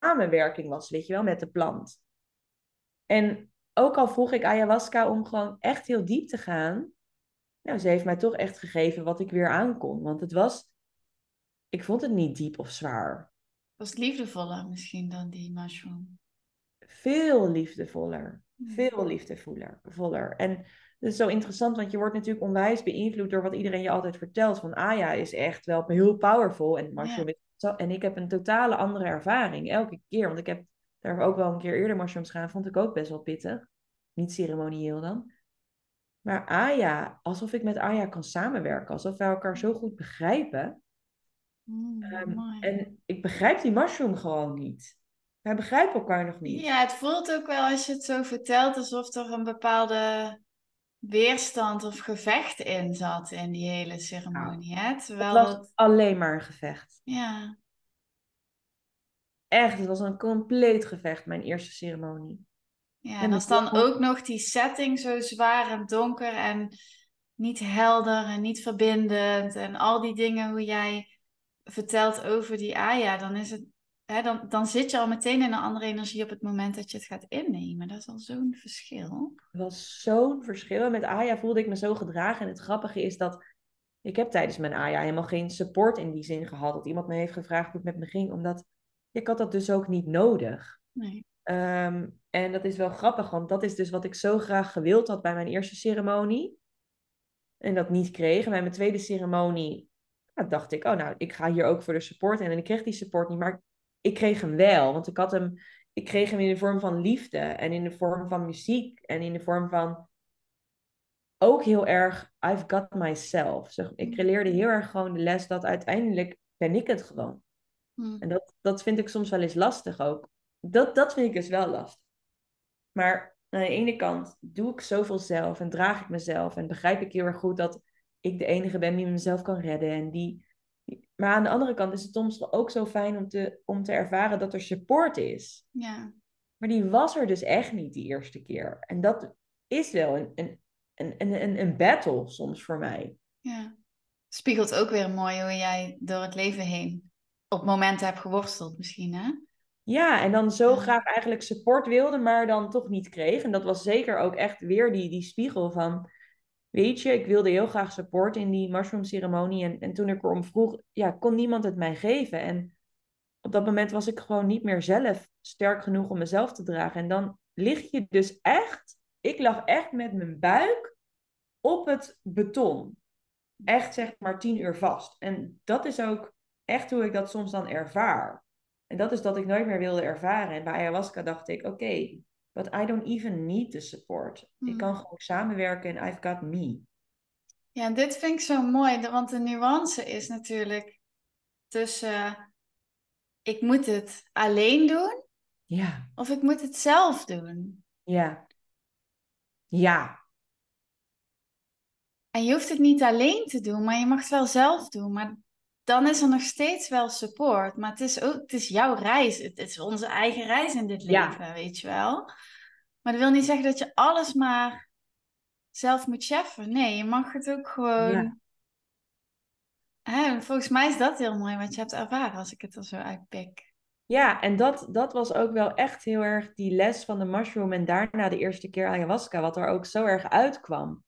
samenwerking was, weet je wel, met de plant. En ook al vroeg ik ayahuasca om gewoon echt heel diep te gaan, nou, ze heeft mij toch echt gegeven wat ik weer aankon. Want het was, ik vond het niet diep of zwaar. Was het liefdevoller misschien dan die mushroom? Veel liefdevoller. Veel liefdevoller. En dat is zo interessant, want je wordt natuurlijk onwijs beïnvloed door wat iedereen je altijd vertelt. Van Aya is echt wel heel powerful en mushroom is zo. En ik heb een totale andere ervaring elke keer. Want ik heb daar ook wel een keer eerder mushrooms gaan, vond ik ook best wel pittig. Niet ceremonieel dan. Maar Aya, alsof ik met Aya kan samenwerken, alsof wij elkaar zo goed begrijpen. Mm, Ehm, en ik begrijp die mushroom gewoon niet. Wij begrijpen elkaar nog niet. Ja, het voelt ook wel als je het zo vertelt alsof er een bepaalde weerstand of gevecht in zat in die hele ceremonie. Hè? Het was dat, alleen maar een gevecht. ja, Echt, het was een compleet gevecht, mijn eerste ceremonie. ja, En als dan ook nog die setting zo zwaar en donker en niet helder en niet verbindend en al die dingen hoe jij vertelt over die Aya, dan is het, hè, dan, dan zit je al meteen in een andere energie op het moment dat je het gaat innemen. Dat is al zo'n verschil. Was zo'n verschil. En met Aya voelde ik me zo gedragen. En het grappige is dat ik heb tijdens mijn Aya helemaal geen support in die zin gehad. Dat iemand me heeft gevraagd hoe het met me ging. Omdat ik had dat dus ook niet nodig. Nee. Ehm, en dat is wel grappig, want dat is dus wat ik zo graag gewild had bij mijn eerste ceremonie. En dat niet kreeg. En bij mijn tweede ceremonie nou, dacht ik, oh nou, ik ga hier ook voor de support. En ik kreeg die support niet, maar ik kreeg hem wel. Want ik had hem, ik kreeg hem in de vorm van liefde. En in de vorm van muziek. En in de vorm van ook heel erg, I've got myself. Zeg, ik leerde heel erg gewoon de les dat uiteindelijk ben ik het gewoon. Hm. En dat, dat vind ik soms wel eens lastig ook. Dat, dat vind ik dus wel lastig. Maar aan de ene kant doe ik zoveel zelf en draag ik mezelf en begrijp ik heel erg goed dat ik de enige ben die mezelf kan redden. En die... Maar aan de andere kant is het soms ook zo fijn om te, om te ervaren dat er support is. Ja. Maar die was er dus echt niet die eerste keer. En dat is wel een, een, een, een, een battle soms voor mij. Ja. Spiegelt ook weer mooi hoe jij door het leven heen op momenten hebt geworsteld misschien, hè? Ja, en dan zo Ja. graag eigenlijk support wilde, maar dan toch niet kreeg. En dat was zeker ook echt weer die, die spiegel van, weet je, ik wilde heel graag support in die mushroom ceremonie. En, en toen ik erom vroeg, ja, kon niemand het mij geven. En op dat moment was ik gewoon niet meer zelf sterk genoeg om mezelf te dragen. En dan lig je dus echt, ik lag echt met mijn buik op het beton. Echt zeg maar tien uur vast. En dat is ook echt hoe ik dat soms dan ervaar. En dat is dat ik nooit meer wilde ervaren. En bij ayahuasca dacht ik, oké, but I don't even need the support. Hmm. Ik kan gewoon samenwerken en I've got me. Ja, en dit vind ik zo mooi, want de nuance is natuurlijk tussen ik moet het alleen doen Ja, of ik moet het zelf doen. ja. Ja, En je hoeft het niet alleen te doen, maar je mag het wel zelf doen. Maar dan is er nog steeds wel support. Maar het is ook, het is jouw reis. Het is onze eigen reis in dit Ja. leven, weet je wel. Maar dat wil niet zeggen dat je alles maar zelf moet cheffen. Nee, je mag het ook gewoon. Ja. Hè, volgens mij is dat heel mooi wat je hebt ervaren als ik het er zo uitpik. Ja, en dat, dat was ook wel echt heel erg die les van de mushroom en daarna de eerste keer ayahuasca, wat er ook zo erg uitkwam.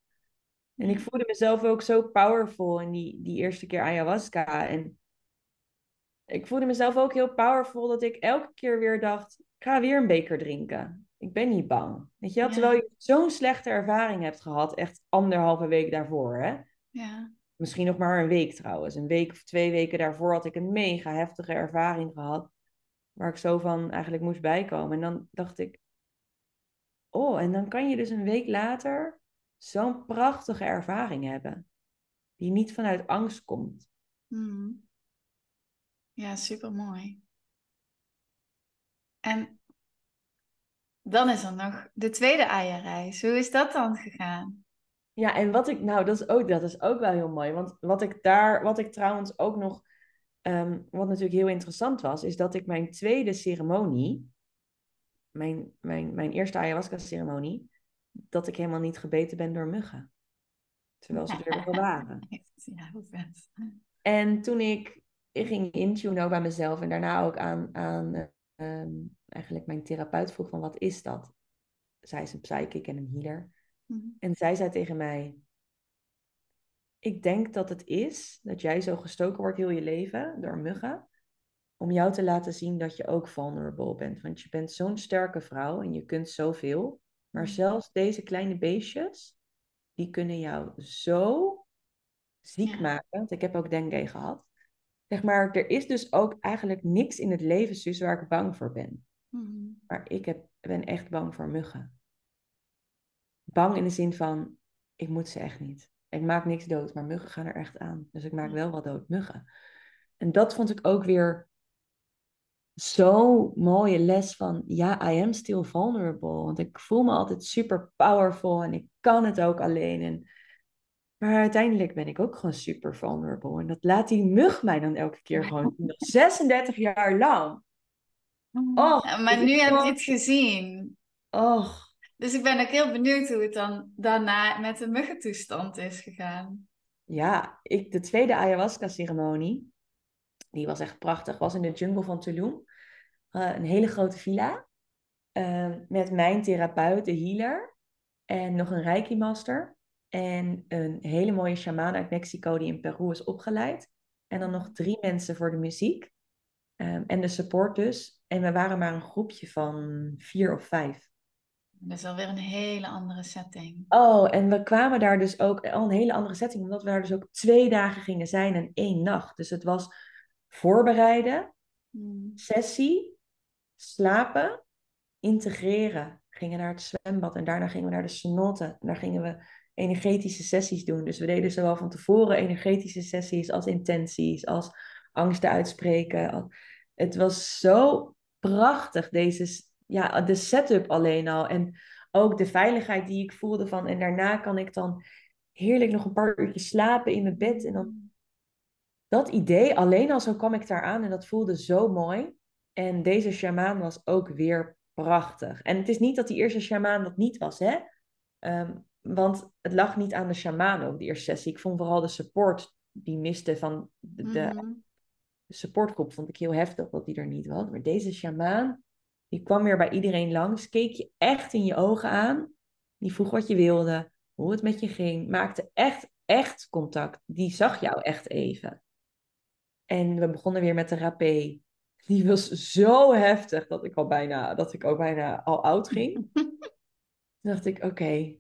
En ik voelde mezelf ook zo powerful in die, die eerste keer ayahuasca. En ik voelde mezelf ook heel powerful dat ik elke keer weer dacht, ik ga weer een beker drinken. Ik ben niet bang. Weet je wel? Ja. Terwijl je zo'n slechte ervaring hebt gehad, echt anderhalve week daarvoor. Hè? Ja, Misschien nog maar een week trouwens. Een week of twee weken daarvoor had ik een mega heftige ervaring gehad. Waar ik zo van eigenlijk moest bijkomen. En dan dacht ik, oh, en dan kan je dus een week later zo'n prachtige ervaring hebben. Die niet vanuit angst komt. Mhm. ja super mooi. En dan is er nog de tweede eierreis. Hoe is dat dan gegaan? Ja, en wat ik, nou, dat is ook, dat is ook wel heel mooi. Want wat ik daar, wat ik trouwens ook nog, ehm, wat natuurlijk heel interessant was, is dat ik mijn tweede ceremonie, mijn, mijn, mijn eerste ayahuasca-ceremonie, dat ik helemaal niet gebeten ben door muggen. Terwijl ze er wel waren. [LAUGHS] Ja. En toen ik, ik ging intunen ook bij mezelf en daarna ook aan, aan eh, ehm, eigenlijk mijn therapeut vroeg van wat is dat? Zij is een psychic en een healer. Mhm. En zij zei tegen mij, ik denk dat het is dat jij zo gestoken wordt heel je leven door muggen, om jou te laten zien dat je ook vulnerable bent. Want je bent zo'n sterke vrouw en je kunt zoveel. Maar zelfs deze kleine beestjes, die kunnen jou zo ziek Ja. maken. Want ik heb ook dengue gehad. Zeg maar, er is dus ook eigenlijk niks in het leven, Suus, waar ik bang voor ben. Mhm. Maar ik heb, ben echt bang voor muggen. Bang in de zin van, ik moet ze echt niet. Ik maak niks dood, maar muggen gaan er echt aan. Dus ik maak wel wat dood muggen. En dat vond ik ook weer zo'n mooie les van, ja, I am still vulnerable. Want ik voel me altijd super powerful en ik kan het ook alleen. En, maar uiteindelijk ben ik ook gewoon super vulnerable. En dat laat die mug mij dan elke keer gewoon zien. [LAUGHS] Nog 36 jaar lang. Ja, maar nu heb je het gezien. Och, Dus ik ben ook heel benieuwd hoe het dan daarna met de muggentoestand is gegaan. Ja, ik, de tweede ayahuasca-ceremonie, die was echt prachtig, was in de jungle van Tulum. Eh, een hele grote villa. eh, met mijn therapeut, de healer. En nog een reiki-master. En een hele mooie shamaan uit Mexico die in Peru is opgeleid. En dan nog drie mensen voor de muziek. Ehm, en de support dus. En we waren maar een groepje van vier of vijf. Dat is alweer een hele andere setting. Oh, en we kwamen daar dus ook al een hele andere setting, omdat we daar dus ook twee dagen gingen zijn en één nacht. Dus het was voorbereiden, Mm. sessie, slapen, integreren. We gingen naar het zwembad en daarna gingen we naar de cenote. En daar gingen we energetische sessies doen. Dus we deden zowel van tevoren energetische sessies als intenties, als angsten uitspreken. Het was zo prachtig, deze, ja, de setup alleen al. En ook de veiligheid die ik voelde van. En daarna kan ik dan heerlijk nog een paar uurtjes slapen in mijn bed. En dan dat idee, alleen al zo kwam ik daar aan en dat voelde zo mooi. En deze shamaan was ook weer prachtig. En het is niet dat die eerste shamaan dat niet was, hè? Ehm, want het lag niet aan de shamaan ook, die eerste sessie. Ik vond vooral de support die miste van de, de Mhm. supportgroep. Vond ik heel heftig dat die er niet was. Maar deze shamaan, die kwam weer bij iedereen langs. Keek je echt in je ogen aan. Die vroeg wat je wilde, hoe het met je ging. Maakte echt, echt contact. Die zag jou echt even. En we begonnen weer met de rapé. Die was zo heftig dat ik al bijna, dat ik ook bijna al oud ging. Toen [LAUGHS] dacht ik, oké.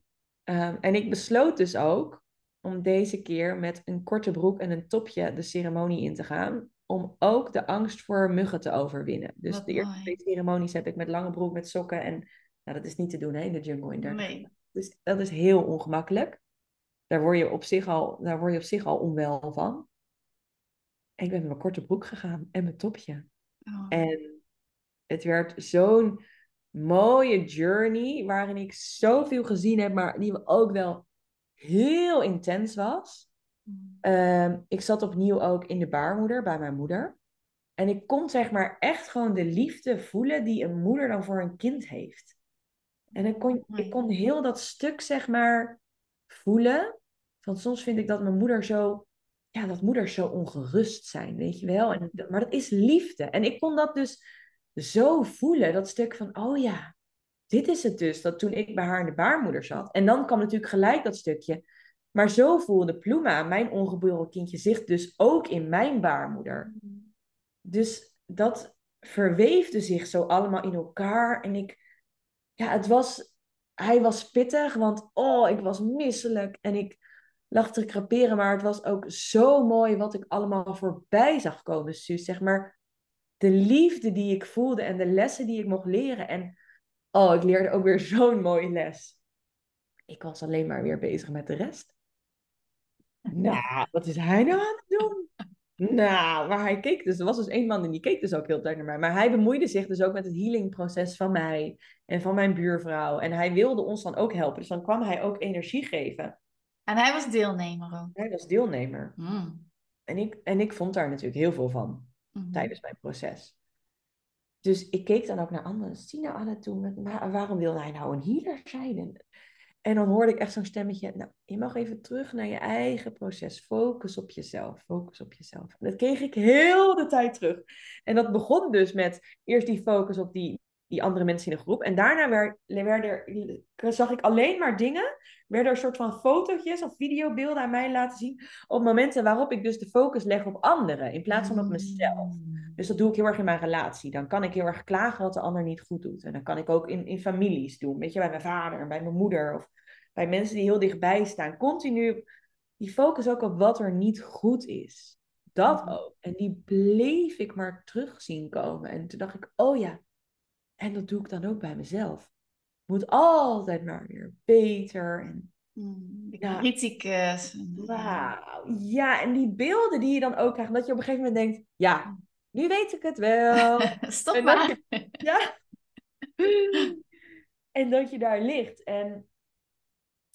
Ehm, en ik besloot dus ook om deze keer met een korte broek en een topje de ceremonie in te gaan. Om ook de angst voor muggen te overwinnen. Dus Wat de eerste mooi. twee ceremonies heb ik met lange broek, met sokken. En nou, dat is niet te doen hè, in de jungle in 30 Nee. Dus dat is heel ongemakkelijk. Daar word je op zich al, daar word je op zich al onwel van. En ik ben met mijn korte broek gegaan en mijn topje. Oh. En het werd zo'n mooie journey waarin ik zoveel gezien heb, maar die ook wel heel intens was. Mm. Ehm, ik zat opnieuw ook in de baarmoeder bij mijn moeder. En ik kon zeg maar echt gewoon de liefde voelen die een moeder dan voor een kind heeft. En ik kon, ik kon heel dat stuk zeg maar voelen. Want soms vind ik dat mijn moeder zo, ja, dat moeders zo ongerust zijn, weet je wel. En, maar dat is liefde. En ik kon dat dus zo voelen, dat stuk van, oh ja, dit is het dus. Dat toen ik bij haar in de baarmoeder zat. En dan kwam natuurlijk gelijk dat stukje. Maar zo voelde Pluma, mijn ongeboren kindje, zich dus ook in mijn baarmoeder. Dus dat verweefde zich zo allemaal in elkaar. En ik, ja, het was, hij was pittig, want oh, ik was misselijk. En ik lag te kraperen, maar het was ook zo mooi wat ik allemaal voorbij zag komen, Suus. Zeg maar, de liefde die ik voelde en de lessen die ik mocht leren. En oh, ik leerde ook weer [LAUGHS] zo'n mooie les. Ik was alleen maar weer bezig met de rest. [LAUGHS] Nou, wat is hij nou aan het doen? Nou, maar hij keek dus, er was dus één man en die keek dus ook heel tijd naar mij. Maar hij bemoeide zich dus ook met het healingproces van mij en van mijn buurvrouw. En hij wilde ons dan ook helpen. Dus dan kwam hij ook energie geven. En hij was deelnemer ook. Hij was deelnemer. Mm. En ik, en ik vond daar natuurlijk heel veel van Mhm. tijdens mijn proces. Dus ik keek dan ook naar anderen. Nou aan het doen? Met, waarom wil hij nou een healer zijn? En, en dan hoorde ik echt zo'n stemmetje. Nou, je mag even terug naar je eigen proces. Focus op jezelf. Focus op jezelf. En dat kreeg ik heel de tijd terug. En dat begon dus met eerst die focus op die, die andere mensen in de groep. En daarna werd, werd er, zag ik alleen maar dingen. Werden er een soort van fotootjes of videobeelden aan mij laten zien. Op momenten waarop ik dus de focus leg op anderen. In plaats van op mezelf. Mm. Dus dat doe ik heel erg in mijn relatie. Dan kan ik heel erg klagen wat de ander niet goed doet. En dan kan ik ook in, in families doen. Weet je, bij mijn vader en bij mijn moeder. Of bij mensen die heel dichtbij staan. Continu die focus ook op wat er niet goed is. Dat Mhm. ook. En die bleef ik maar terug zien komen. En toen dacht ik, oh ja. En dat doe ik dan ook bij mezelf. Moet altijd maar weer beter. En Mm, De Ja. criticus. wauw. Ja, en die beelden die je dan ook krijgt. Dat je op een gegeven moment denkt, ja, nu weet ik het wel. [LAUGHS] Stop En maar. Ja. [LAUGHS] En dat je daar ligt. En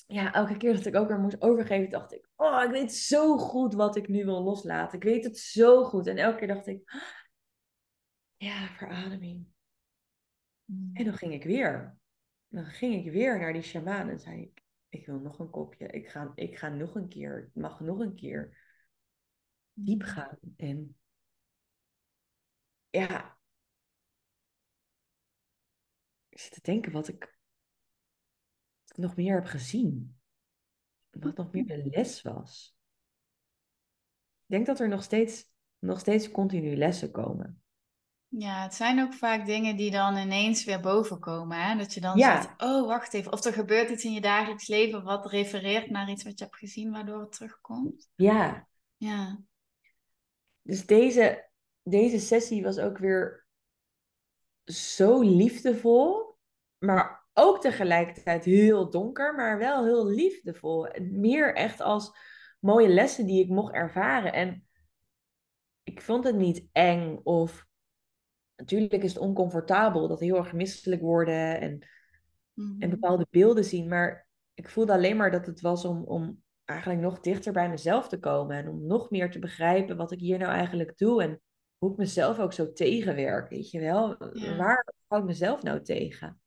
ja, elke keer dat ik ook weer moest overgeven, dacht ik, oh, ik weet zo goed wat ik nu wil loslaten. Ik weet het zo goed. En elke keer dacht ik, [GASPS] ja, verademing. Mm. En dan ging ik weer. Dan ging ik weer naar die shamaan en zei ik, ik wil nog een kopje. Ik ga, ik ga nog een keer. Het mag nog een keer diep gaan. En ja, ik zit te denken wat ik, wat ik nog meer heb gezien. Wat nog meer de les was. Ik denk dat er nog steeds, nog steeds continu lessen komen. Ja, het zijn ook vaak dingen die dan ineens weer boven komen. Hè? Dat je dan Ja. zegt, oh, wacht even. Of er gebeurt iets in je dagelijks leven wat refereert naar iets wat je hebt gezien, waardoor het terugkomt. Ja, Ja. dus deze, deze sessie was ook weer zo liefdevol, maar ook tegelijkertijd heel donker, maar wel heel liefdevol. Meer echt als mooie lessen die ik mocht ervaren. En ik vond het niet eng of natuurlijk is het oncomfortabel dat heel erg misselijk worden en, Mhm. en bepaalde beelden zien, maar ik voelde alleen maar dat het was om, om eigenlijk nog dichter bij mezelf te komen en om nog meer te begrijpen wat ik hier nou eigenlijk doe en hoe ik mezelf ook zo tegenwerk, weet je wel? Ja. Waar hou ik mezelf nou tegen?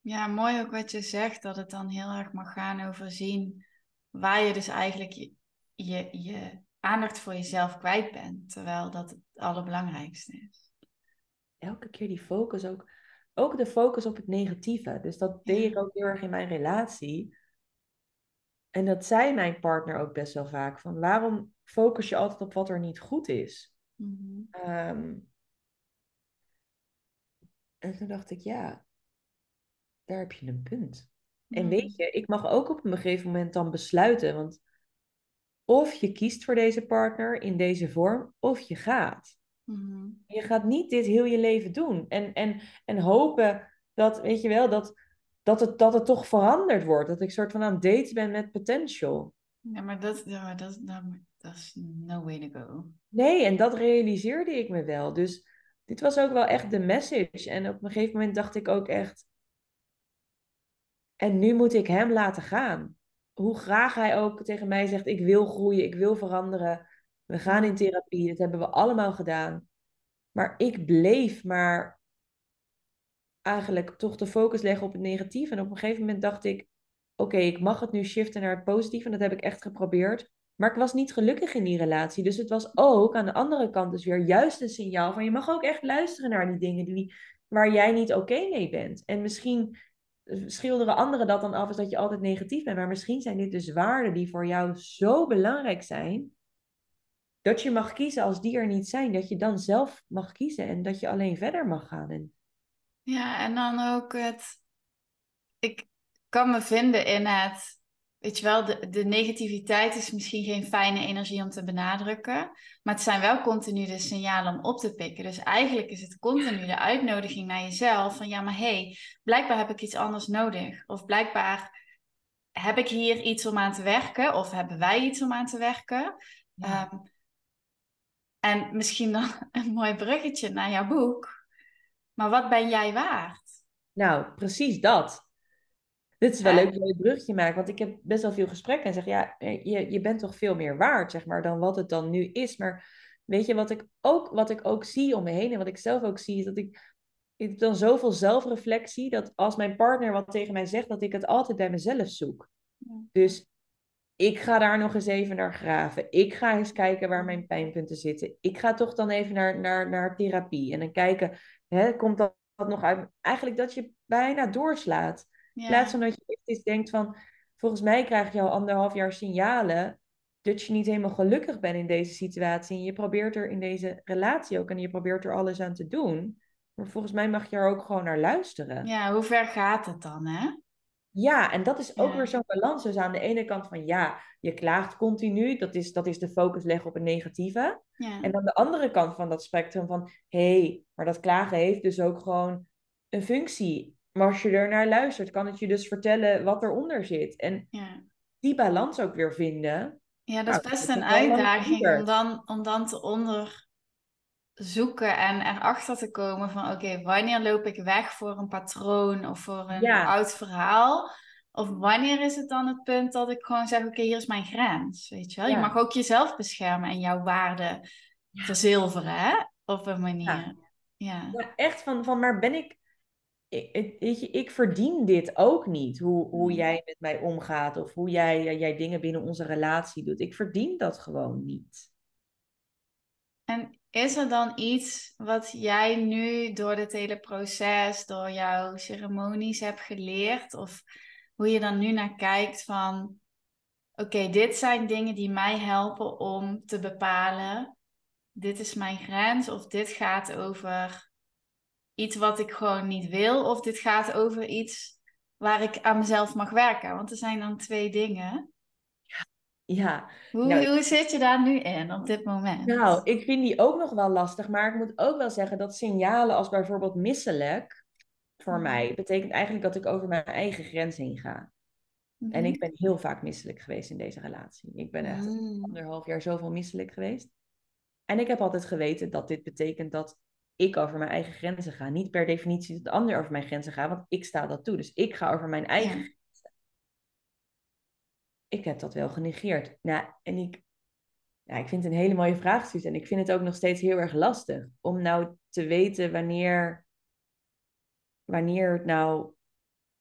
Ja, mooi ook wat je zegt, dat het dan heel erg mag gaan over zien waar je dus eigenlijk je, je, je aandacht voor jezelf kwijt bent, terwijl dat het allerbelangrijkste is. Elke keer die focus ook, ook de focus op het negatieve. Dus dat deed ik ook heel erg in mijn relatie. En dat zei mijn partner ook best wel vaak, van waarom focus je altijd op wat er niet goed is? Mhm. Ehm, en toen dacht ik, ja, daar heb je een punt. En weet je, ik mag ook op een gegeven moment dan besluiten, want of je kiest voor deze partner in deze vorm, of je gaat. Mhm. Je gaat niet dit heel je leven doen. En, en, en hopen dat, weet je wel, dat, dat, het, dat het toch veranderd wordt. Dat ik soort van aan het daten ben met potential. Ja, maar dat, ja, dat, dat, dat is no way to go. Nee, en dat realiseerde ik me wel. Dus dit was ook wel echt de message. En op een gegeven moment dacht ik ook echt. En nu moet ik hem laten gaan. Hoe graag hij ook tegen mij zegt: Ik wil groeien, ik wil veranderen. We gaan in therapie, dat hebben we allemaal gedaan. Maar ik bleef maar eigenlijk toch de focus leggen op het negatief. En op een gegeven moment dacht ik: Oké, ik mag het nu shiften naar het positieve. En dat heb ik echt geprobeerd. Maar ik was niet gelukkig in die relatie. Dus het was ook aan de andere kant dus weer juist een signaal van je mag ook echt luisteren naar die dingen die, waar jij niet oké mee bent. En misschien schilderen anderen dat dan af als dat je altijd negatief bent. Maar misschien zijn dit dus waarden die voor jou zo belangrijk zijn. Dat je mag kiezen als die er niet zijn. Dat je dan zelf mag kiezen en dat je alleen verder mag gaan. Ja, en dan ook het. Ik kan me vinden in het. Weet je wel, de, de negativiteit is misschien geen fijne energie om te benadrukken. Maar het zijn wel continu de signalen om op te pikken. Dus eigenlijk is het continu de uitnodiging naar jezelf. Van ja, maar hé, hey, blijkbaar heb ik iets anders nodig. Of blijkbaar heb ik hier iets om aan te werken. Of hebben wij iets om aan te werken. Ja. Um, en misschien dan [LAUGHS] een mooi bruggetje naar jouw boek. Maar wat ben jij waard? Nou, precies dat. Dit is wel leuk dat je een bruggetje maakt, want ik heb best wel veel gesprekken en zeg, ja, je, je bent toch veel meer waard, zeg maar, dan wat het dan nu is. Maar weet je, wat ik ook, wat ik ook zie om me heen en wat ik zelf ook zie, is dat ik, ik heb dan zoveel zelfreflectie, dat als mijn partner wat tegen mij zegt, dat ik het altijd bij mezelf zoek. Ja. Dus ik ga daar nog eens even naar graven. Ik ga eens kijken waar mijn pijnpunten zitten. Ik ga toch dan even naar, naar, naar therapie en dan kijken, hè, komt dat, dat nog uit? Eigenlijk dat je bijna doorslaat. Ja. In plaats van dat je eens denkt van, volgens mij krijg je al anderhalf jaar signalen dat je niet helemaal gelukkig bent in deze situatie. En je probeert er in deze relatie ook en je probeert er alles aan te doen. Maar volgens mij mag je er ook gewoon naar luisteren. Ja, hoe ver gaat het dan, hè? Ja, en dat is ook Ja. weer zo'n balans. Dus aan de ene kant van ja, je klaagt continu. Dat is, dat is de focus leggen op het negatieve. Ja. En aan de andere kant van dat spectrum van hé, hey, maar dat klagen heeft dus ook gewoon een functie. Maar als je er naar luistert, kan het je dus vertellen wat eronder zit. En ja. die balans ook weer vinden. Ja, dat Nou, is best dat een is uitdaging om dan, om dan te onderzoeken en erachter te komen van oké, wanneer loop ik weg voor een patroon of voor een Ja. oud verhaal? Of wanneer is het dan het punt dat ik gewoon zeg, oké, hier is mijn grens, weet je wel? Je mag ook jezelf beschermen en jouw waarde verzilveren, hè? Op een manier. Ja, echt van, van maar ben ik, ik, ik- ik verdien dit ook niet. Hoe, hoe Mm. jij met mij omgaat of hoe jij, jij dingen binnen onze relatie doet. Ik verdien dat gewoon niet. En is er dan iets wat jij nu door dit hele proces, door jouw ceremonies hebt geleerd? Of hoe je dan nu naar kijkt van, oké, dit zijn dingen die mij helpen om te bepalen, dit is mijn grens, of dit gaat over iets wat ik gewoon niet wil, of dit gaat over iets waar ik aan mezelf mag werken. Want er zijn dan twee dingen. Ja, Hoe, Nou, hoe zit je daar nu in op dit moment? nou, ik vind die ook nog wel lastig. Maar ik moet ook wel zeggen dat signalen als bijvoorbeeld misselijk, voor Mhm. mij, betekent eigenlijk dat ik over mijn eigen grens heen ga. En Mhm. ik ben heel vaak misselijk geweest in deze relatie. Ik ben echt Mm. anderhalf jaar zoveel misselijk geweest. En ik heb altijd geweten dat dit betekent dat ik over mijn eigen grenzen ga. Niet per definitie dat de ander over mijn grenzen gaat, want ik sta dat toe. Dus ik ga over mijn eigen Ja. grenzen. Ik heb dat wel genegeerd. Nou, en ik, ja, ik vind het een hele mooie vraag, Suus. En ik vind het ook nog steeds heel erg lastig om nou te weten wanneer, wanneer het nou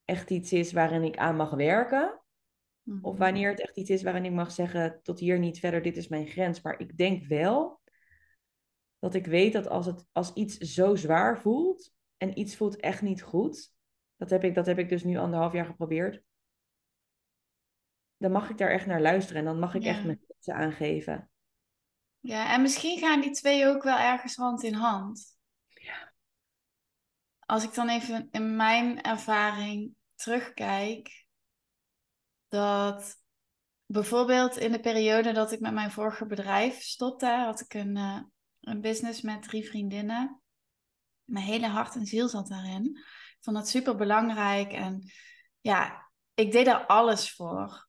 echt iets is waarin ik aan mag werken. Of Mhm. wanneer het echt iets is waarin ik mag zeggen, tot hier niet verder, dit is mijn grens. Maar ik denk wel dat ik weet dat als, het, als iets zo zwaar voelt en iets voelt echt niet goed, dat heb ik, dat heb ik dus nu anderhalf jaar geprobeerd, dan mag ik daar echt naar luisteren en dan mag ik Ja. echt mijn grenzen aangeven. Ja, en misschien gaan die twee ook wel ergens hand in hand. Ja. Als ik dan even in mijn ervaring terugkijk, dat bijvoorbeeld in de periode dat ik met mijn vorige bedrijf stopte, had ik een, eh, een business met drie vriendinnen. Mijn hele hart en ziel zat daarin. Ik vond dat super belangrijk en ja, ik deed er alles voor.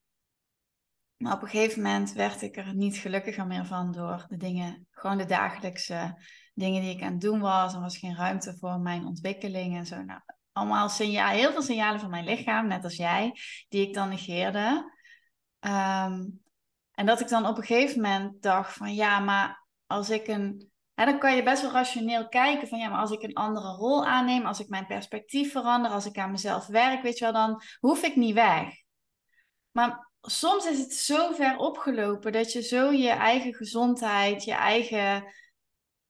Maar op een gegeven moment werd ik er niet gelukkiger meer van door de dingen, gewoon de dagelijkse dingen die ik aan het doen was. Er was geen ruimte voor mijn ontwikkeling en zo. Nou, allemaal signaal, heel veel signalen van mijn lichaam, net als jij, die ik dan negeerde. Ehm, en dat ik dan op een gegeven moment dacht van ja, maar als ik een. Hè, dan kan je best wel rationeel kijken van ja, maar als ik een andere rol aanneem, als ik mijn perspectief verander, als ik aan mezelf werk, weet je wel, dan hoef ik niet weg. Maar soms is het zo ver opgelopen dat je zo je eigen gezondheid, je eigen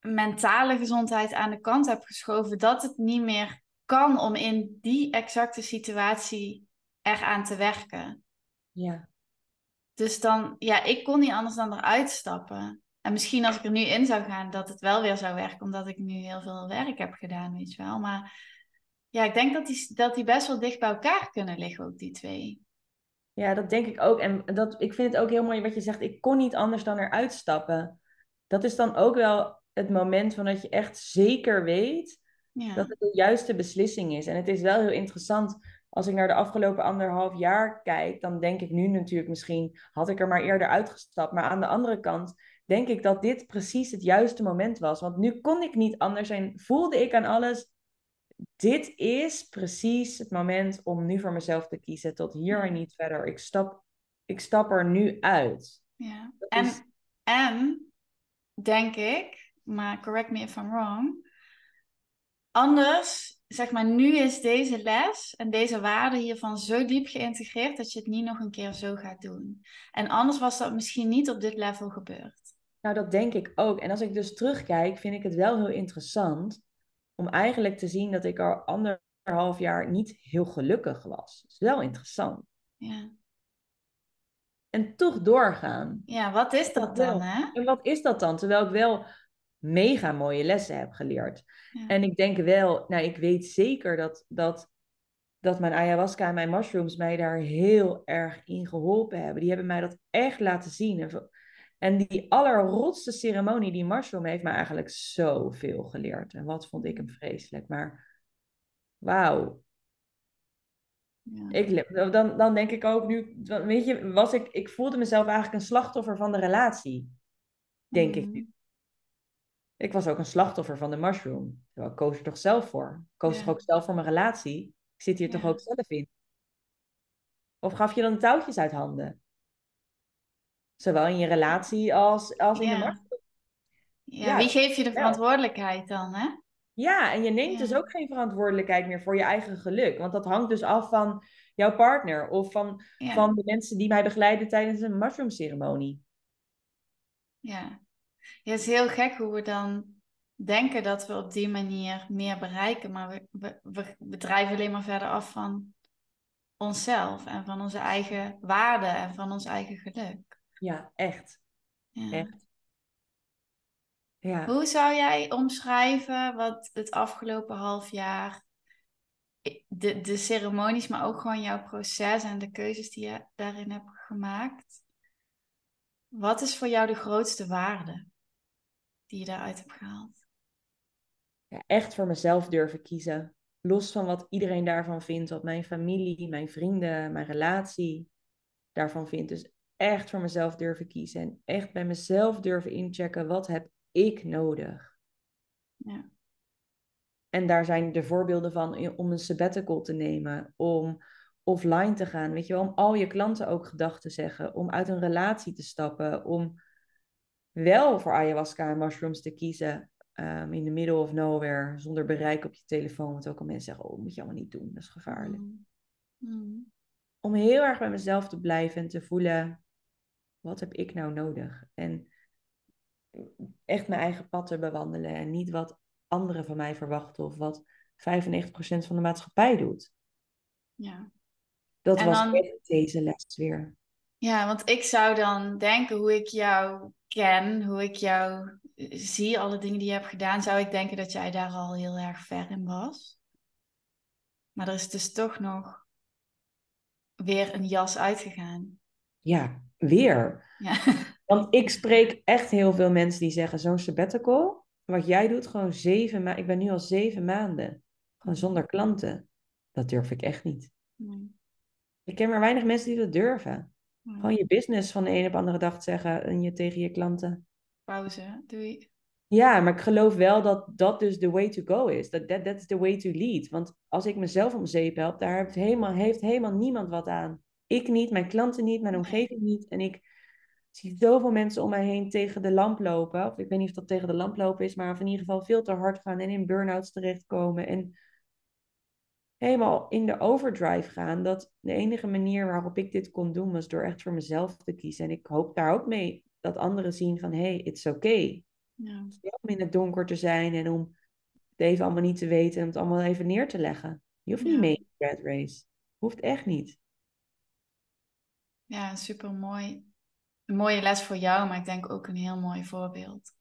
mentale gezondheid aan de kant hebt geschoven, dat het niet meer kan om in die exacte situatie eraan te werken. Ja, Dus dan, ja, ik kon niet anders dan eruit stappen. En misschien als ik er nu in zou gaan, dat het wel weer zou werken, omdat ik nu heel veel werk heb gedaan, weet je wel. Maar ja, ik denk dat die, dat die best wel dicht bij elkaar kunnen liggen, ook die twee. ja, dat denk ik ook. En dat, ik vind het ook heel mooi wat je zegt, ik kon niet anders dan eruit stappen. Dat is dan ook wel het moment van dat je echt zeker weet Ja, dat het de juiste beslissing is. En het is wel heel interessant, als ik naar de afgelopen anderhalf jaar kijk, dan denk ik nu natuurlijk misschien, had ik er maar eerder uitgestapt. Maar aan de andere kant denk ik dat dit precies het juiste moment was. Want nu kon ik niet anders en voelde ik aan alles, dit is precies het moment om nu voor mezelf te kiezen. Tot hier en niet verder. Ik stap, ik stap er nu uit. ja. Dat En, is- en denk ik, maar correct me if I'm wrong, anders, zeg maar, nu is deze les en deze waarde hiervan zo diep geïntegreerd dat je het niet nog een keer zo gaat doen. En anders was dat misschien niet op dit level gebeurd. Nou, dat denk ik ook. En als ik dus terugkijk, vind ik het wel heel interessant om eigenlijk te zien dat ik al anderhalf jaar niet heel gelukkig was. Dat is wel interessant. Ja. En toch doorgaan. Ja, wat is dat dan, hè? En wat is dat dan? Terwijl ik wel mega mooie lessen heb geleerd. Ja. En ik denk wel, nou, ik weet zeker dat, dat, dat mijn ayahuasca en mijn mushrooms mij daar heel erg in geholpen hebben. Die hebben mij dat echt laten zien. En, en die allerrotste ceremonie, die mushroom, heeft mij eigenlijk zoveel geleerd. En wat vond ik hem vreselijk. Maar wauw, Ja. ik, dan, dan denk ik ook nu, weet je, was ik, ik voelde mezelf eigenlijk een slachtoffer van de relatie. Denk ik Mhm. nu. Ik was ook een slachtoffer van de mushroom. Terwijl ik koos er toch zelf voor. Ik koos Ja. toch ook zelf voor mijn relatie. Ik zit hier Ja. toch ook zelf in. Of gaf je dan touwtjes uit handen? Zowel in je relatie als, als in de mushroom. Ja, Ja, wie geeft je de verantwoordelijkheid dan, hè? Ja, en je neemt dus ook geen verantwoordelijkheid meer voor je eigen geluk. Want dat hangt dus af van jouw partner of van, van de mensen die mij begeleiden tijdens een mushroom ceremonie. Ja. ja, het is heel gek hoe we dan denken dat we op die manier meer bereiken, maar we, we, we, we drijven alleen maar verder af van onszelf en van onze eigen waarde en van ons eigen geluk. Ja, echt. Ja. Echt. Ja. Hoe zou jij omschrijven wat het afgelopen half jaar, de, de ceremonies, maar ook gewoon jouw proces en de keuzes die je daarin hebt gemaakt? Wat is voor jou de grootste waarde die je daaruit hebt gehaald? ja, echt voor mezelf durven kiezen. Los van wat iedereen daarvan vindt, wat mijn familie, mijn vrienden, mijn relatie daarvan vindt. Dus echt voor mezelf durven kiezen en echt bij mezelf durven inchecken, wat heb ik nodig? Ja. En daar zijn de voorbeelden van om een sabbatical te nemen, om offline te gaan, weet je wel, om al je klanten ook gedag te zeggen, om uit een relatie te stappen, om wel voor ayahuasca en mushrooms te kiezen ehm, in the middle of nowhere, zonder bereik op je telefoon, want ook al mensen zeggen, oh, dat moet je allemaal niet doen, dat is gevaarlijk. Mm. Mm. Om heel erg bij mezelf te blijven en te voelen, wat heb ik nou nodig? En echt mijn eigen pad te bewandelen en niet wat anderen van mij verwachten of wat 95% van de maatschappij doet. Ja. Dat En was dan- deze les weer. ja, want ik zou dan denken hoe ik jou ken, hoe ik jou zie, alle dingen die je hebt gedaan, zou ik denken dat jij daar al heel erg ver in was. Maar er is dus toch nog weer een jas uitgegaan. Ja, weer. Ja. Want ik spreek echt heel veel mensen die zeggen, zo'n sabbatical, wat jij doet, gewoon zeven maanden. Ik ben nu al zeven maanden, gewoon zonder klanten. Dat durf ik echt niet. Nee. Ik ken maar weinig mensen die dat durven. Nee. Gewoon je business van de een op de andere dag zeggen en je tegen je klanten. Pauze, doei. Ja, maar ik geloof wel dat dat dus de way to go is. Dat that, that's the way to lead. Want als ik mezelf om zeep help, daar heeft helemaal, heeft helemaal niemand wat aan. Ik niet, mijn klanten niet, mijn omgeving niet. En ik zie zoveel mensen om mij heen tegen de lamp lopen. Of ik weet niet of dat tegen de lamp lopen is, maar of in ieder geval veel te hard gaan en in burn-outs terechtkomen. En helemaal in de overdrive gaan. Dat de enige manier waarop ik dit kon doen was door echt voor mezelf te kiezen. En ik hoop daar ook mee dat anderen zien van, hey, it's okay Ja. om in het donker te zijn en om het even allemaal niet te weten en het allemaal even neer te leggen. Je hoeft Ja. niet mee in de red race. Hoeft echt niet. Ja, super mooi. Een mooie les voor jou, maar ik denk ook een heel mooi voorbeeld.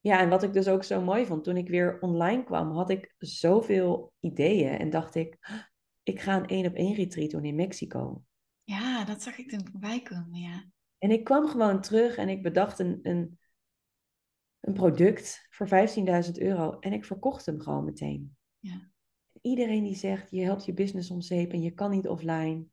Ja, en wat ik dus ook zo mooi vond, toen ik weer online kwam, had ik zoveel ideeën en dacht ik, "Ah, ik ga een één op één retreat doen in Mexico. Ja, dat zag ik toen voorbij komen, ja. En ik kwam gewoon terug en ik bedacht een, een, een product voor 15.000 euro en ik verkocht hem gewoon meteen. Ja. Iedereen die zegt, je helpt je business om zeep en je kan niet offline.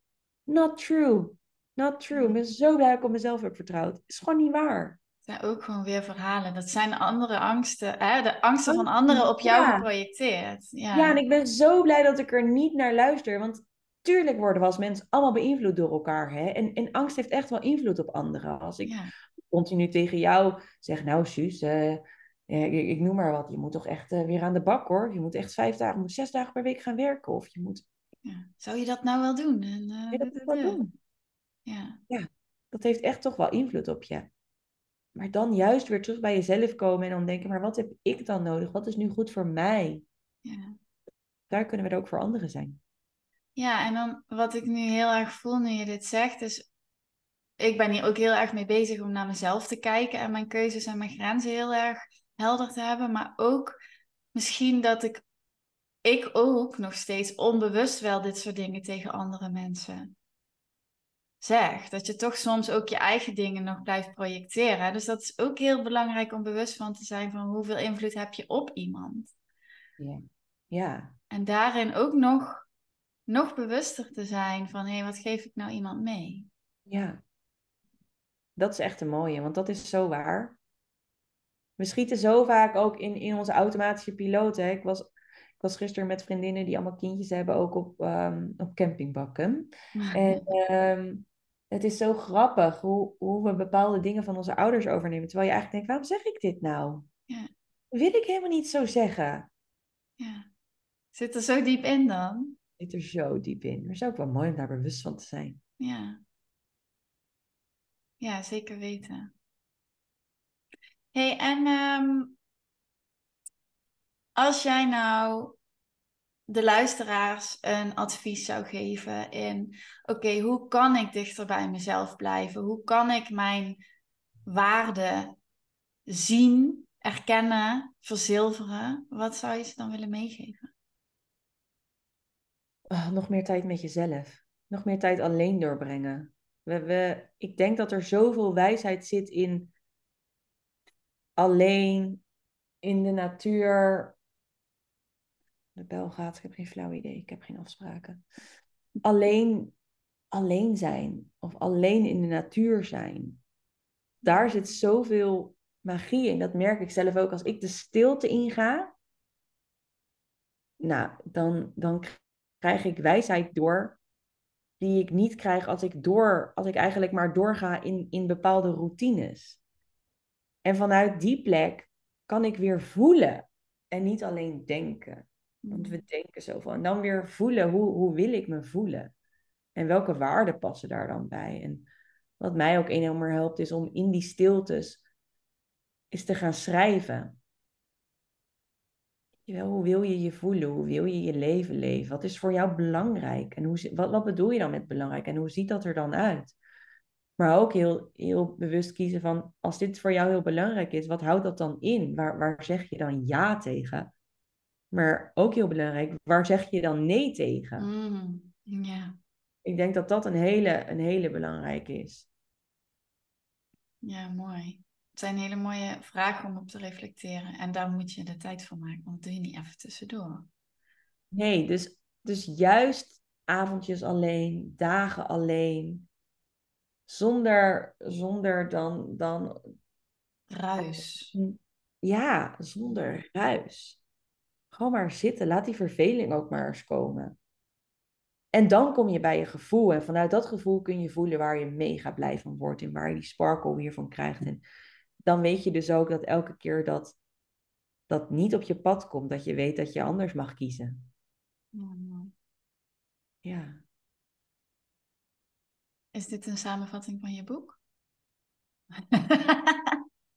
Not true. Not true. Ik ben zo blij dat ik op mezelf heb vertrouwd. Is gewoon niet waar. Het zijn ook gewoon weer verhalen. Dat zijn andere angsten, hè? de angsten van Angsten, anderen op jou ja. geprojecteerd. Ja, Ja, en ik ben zo blij dat ik er niet naar luister. Want tuurlijk worden we als mensen allemaal beïnvloed door elkaar. Hè? En, en angst heeft echt wel invloed op anderen. Als ik ja. continu tegen jou zeg, nou Suus, eh, eh, ik, ik noem maar wat. Je moet toch echt eh, weer aan de bak hoor. Je moet echt vijf dagen, moet zes dagen per week gaan werken. Of je moet ja. Zou je dat nou wel doen? En, ja, dat wel doen. Ja. Dat heeft echt toch wel invloed op je. Maar dan juist weer terug bij jezelf komen en dan denken, maar wat heb ik dan nodig? Wat is nu goed voor mij? Ja. Daar kunnen we er ook voor anderen zijn. ja, en dan wat ik nu heel erg voel nu je dit zegt, is ik ben hier ook heel erg mee bezig om naar mezelf te kijken en mijn keuzes en mijn grenzen heel erg helder te hebben. Maar ook misschien dat ik, ik ook nog steeds onbewust wel dit soort dingen tegen andere mensen zeg. Dat je toch soms ook je eigen dingen nog blijft projecteren. Dus dat is ook heel belangrijk om bewust van te zijn van hoeveel invloed heb je op iemand. Ja. ja. En daarin ook nog, nog bewuster te zijn van hé, hey, wat geef ik nou iemand mee? Ja. Dat is echt een mooie, want dat is zo waar. We schieten zo vaak ook in, in onze automatische piloot. Hè. Ik, was, was gisteren met vriendinnen die allemaal kindjes hebben, ook op, um, op campingbakken. En um, het is zo grappig hoe, hoe we bepaalde dingen van onze ouders overnemen. Terwijl je eigenlijk denkt, waarom zeg ik dit nou? Ja. wil ik helemaal niet zo zeggen. Ja. Zit er zo diep in dan? Zit er zo diep in. Maar het is ook wel mooi om daar bewust van te zijn. Ja. Ja, zeker weten. hey, en um, als jij nou de luisteraars een advies zou geven in, oké, hoe kan ik dichter bij mezelf blijven? Hoe kan ik mijn waarde zien, erkennen, verzilveren? Wat zou je ze dan willen meegeven? Oh, nog meer tijd met jezelf. Nog meer tijd alleen doorbrengen. We, we, ik denk dat er zoveel wijsheid zit in alleen in de natuur bel gaat. Ik heb geen flauw idee. Ik heb geen afspraken. Alleen, alleen zijn of alleen in de natuur zijn. Daar zit zoveel magie in. Dat merk ik zelf ook. Als ik de stilte inga, nou, dan, dan krijg ik wijsheid door die ik niet krijg als ik, door, als ik eigenlijk maar doorga in, in bepaalde routines. En vanuit die plek kan ik weer voelen en niet alleen denken. Want we denken zo van. En dan weer voelen, hoe, hoe wil ik me voelen? En welke waarden passen daar dan bij? En wat mij ook enorm helpt, is om in die stiltes is te gaan schrijven. hoe wil je je voelen? Hoe wil je je leven leven? Wat is voor jou belangrijk? En hoe, wat, wat bedoel je dan met belangrijk? En hoe ziet dat er dan uit? Maar ook heel, heel bewust kiezen van, als dit voor jou heel belangrijk is, wat houdt dat dan in? Waar, waar zeg je dan ja tegen? Maar ook heel belangrijk, waar zeg je dan nee tegen? Mm. Ik denk dat dat een hele, een hele belangrijke is. Ja, mooi. Het zijn hele mooie vragen om op te reflecteren. En daar moet je de tijd voor maken, want dat doe je niet even tussendoor. Nee, dus, dus juist avondjes alleen, dagen alleen. Zonder, zonder dan, dan. Ruis. Ja, zonder ruis. Gewoon maar zitten. Laat die verveling ook maar eens komen. En dan kom je bij je gevoel. En vanuit dat gevoel kun je voelen waar je mega blij van wordt. En waar je die sparkle hiervan krijgt. En dan weet je dus ook dat elke keer dat dat niet op je pad komt, dat je weet dat je anders mag kiezen. Ja. Is dit een samenvatting van je boek? [LAUGHS]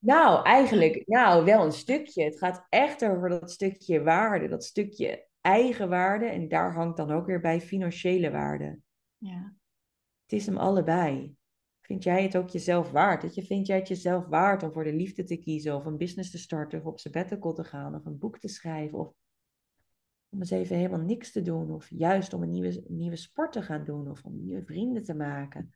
Nou, eigenlijk nou, wel een stukje. Het gaat echt over dat stukje waarde, dat stukje eigenwaarde. En daar hangt dan ook weer bij financiële waarde. Ja. Het is hem allebei. Vind jij het ook jezelf waard? Dat je, vind jij het jezelf waard om voor de liefde te kiezen, of een business te starten, of op sabbatical te gaan, of een boek te schrijven, of om eens even helemaal niks te doen, of juist om een nieuwe, nieuwe sport te gaan doen, of om nieuwe vrienden te maken?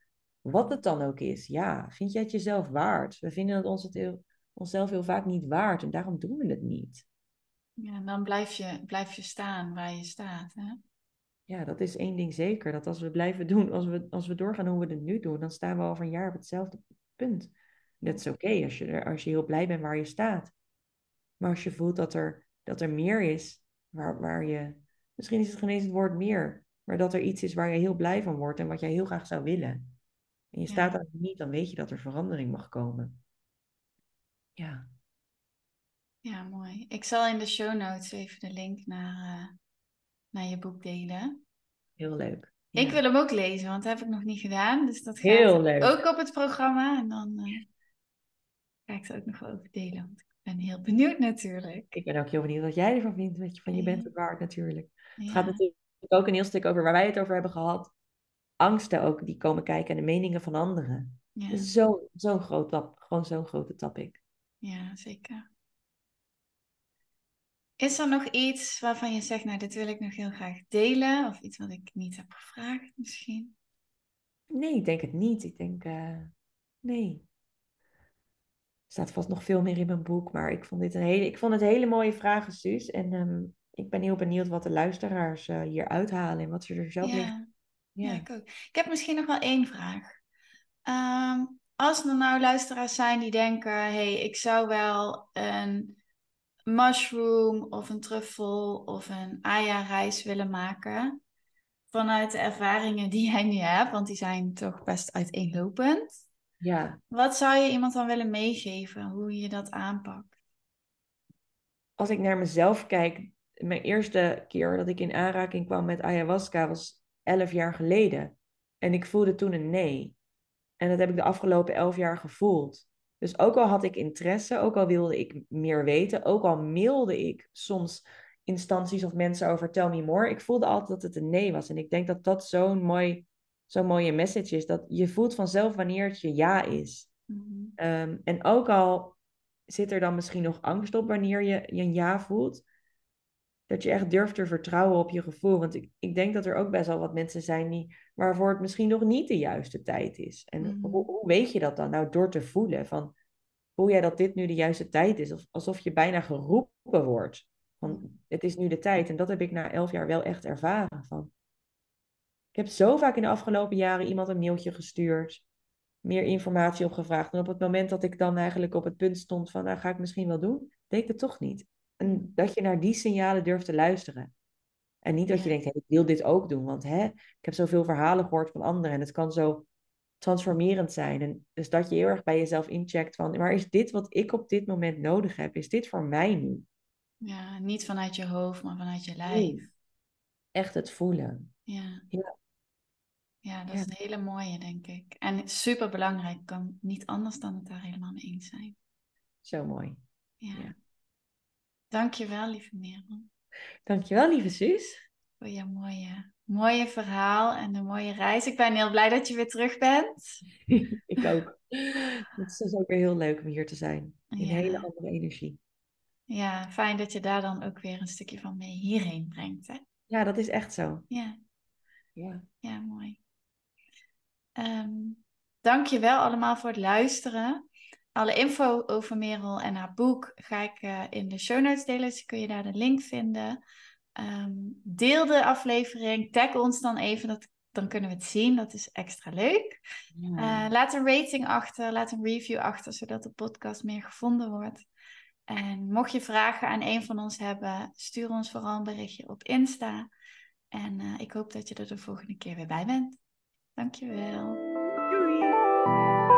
Wat het dan ook is, ja, vind jij het jezelf waard? We vinden het ons het heel, onszelf heel vaak niet waard en daarom doen we het niet. Ja, en dan blijf je, blijf je staan waar je staat. Hè? Ja, dat is één ding zeker. Dat als we blijven doen, als we, als we doorgaan hoe we het nu doen, dan staan we over een jaar op hetzelfde punt. Dat is oké als, je als je heel blij bent waar je staat. Maar als je voelt dat er, dat er meer is, waar, waar je, misschien is het geen eens het woord meer, maar dat er iets is waar je heel blij van wordt en wat jij heel graag zou willen en je staat daar niet, dan weet je dat er verandering mag komen. Ja. Ja, mooi. Ik zal in de show notes even de link naar, uh, naar je boek delen. Heel leuk. Ik wil hem ook lezen, want dat heb ik nog niet gedaan. Dus dat gaat Heel leuk. ook op het programma. En dan uh, ga ik er ook nog wel over delen. Want ik ben heel benieuwd natuurlijk. Ik ben ook heel benieuwd wat jij ervan vindt. Wat je van je bent het waard natuurlijk. Het gaat natuurlijk ook een heel stuk over waar wij het over hebben gehad angsten ook die komen kijken en de meningen van anderen. Ja, Zo, zo'n groot tap, gewoon zo'n grote topic. ja, zeker. Is er nog iets waarvan je zegt, nou, dit wil ik nog heel graag delen? Of iets wat ik niet heb gevraagd misschien? Nee, ik denk het niet. Ik denk, eh, nee. Er staat vast nog veel meer in mijn boek, maar ik vond dit een hele, ik vond het hele mooie vragen, Suus. En ehm, ik ben heel benieuwd wat de luisteraars eh, hier uithalen en wat ze er zelf mee... Ja, ja, Ja. ik ook. Ik heb misschien nog wel één vraag. Ehm, als er nou luisteraars zijn die denken, hey, ik zou wel een mushroom of een truffel of een Aya-reis willen maken. Vanuit de ervaringen die jij nu hebt, want die zijn toch best uiteenlopend. ja. Wat zou je iemand dan willen meegeven, hoe je dat aanpakt? Als ik naar mezelf kijk, mijn eerste keer dat ik in aanraking kwam met ayahuasca was elf jaar geleden. En ik voelde toen een nee. En dat heb ik de afgelopen elf jaar gevoeld. Dus ook al had ik interesse, ook al wilde ik meer weten, ook al mailde ik soms instanties of mensen over tell me more, ik voelde altijd dat het een nee was. En ik denk dat dat zo'n mooi, zo'n mooie message is, dat je voelt vanzelf wanneer het je ja is. Mhm. Ehm, en ook al zit er dan misschien nog angst op wanneer je, je een ja voelt, dat je echt durft te vertrouwen op je gevoel. Want ik, ik denk dat er ook best wel wat mensen zijn die, waarvoor het misschien nog niet de juiste tijd is. En Mhm. hoe, hoe weet je dat dan? Nou, door te voelen van, voel jij dat dit nu de juiste tijd is? Of, alsof je bijna geroepen wordt. Van, het is nu de tijd. En dat heb ik na elf jaar wel echt ervaren. Van, ik heb zo vaak in de afgelopen jaren iemand een mailtje gestuurd meer informatie opgevraagd. En op het moment dat ik dan eigenlijk op het punt stond van, nou ga ik misschien wel doen, deed ik het toch niet. En dat je naar die signalen durft te luisteren. En niet dat je denkt, hey, ik wil dit ook doen, want hè, ik heb zoveel verhalen gehoord van anderen en het kan zo transformerend zijn. En dus dat je heel erg bij jezelf incheckt van, maar is dit wat ik op dit moment nodig heb? Is dit voor mij nu? Ja, niet vanuit je hoofd, maar vanuit je lijf. Nee. Echt het voelen. Ja. Ja. Ja, dat Ja. is een hele mooie, denk ik. En super belangrijk. Ik kan niet anders dan het daar helemaal mee eens zijn. Zo mooi. Ja. Ja. Dankjewel, lieve Merel, Dankjewel, lieve Suus. voor je mooie, mooie verhaal en de mooie reis. Ik ben heel blij dat je weer terug bent. [LAUGHS] ik ook. Het is dus ook weer heel leuk om hier te zijn. In Ja. hele andere energie. Ja, fijn dat je daar dan ook weer een stukje van mee hierheen brengt. Hè? Ja, dat is echt zo. Ja, Ja. ja, mooi. Ehm Dank je wel allemaal voor het luisteren. Alle info over Merel en haar boek ga ik eh, in de show notes delen. Dus kun je daar de link vinden. Ehm, deel de aflevering. Tag ons dan even. Dat, dan kunnen we het zien. Dat is extra leuk. Ja. Eh, laat een rating achter. Laat een review achter. Zodat de podcast meer gevonden wordt. En mocht je vragen aan een van ons hebben. Stuur ons vooral een berichtje op Insta. En eh, ik hoop dat je er de volgende keer weer bij bent. Dankjewel. Doei.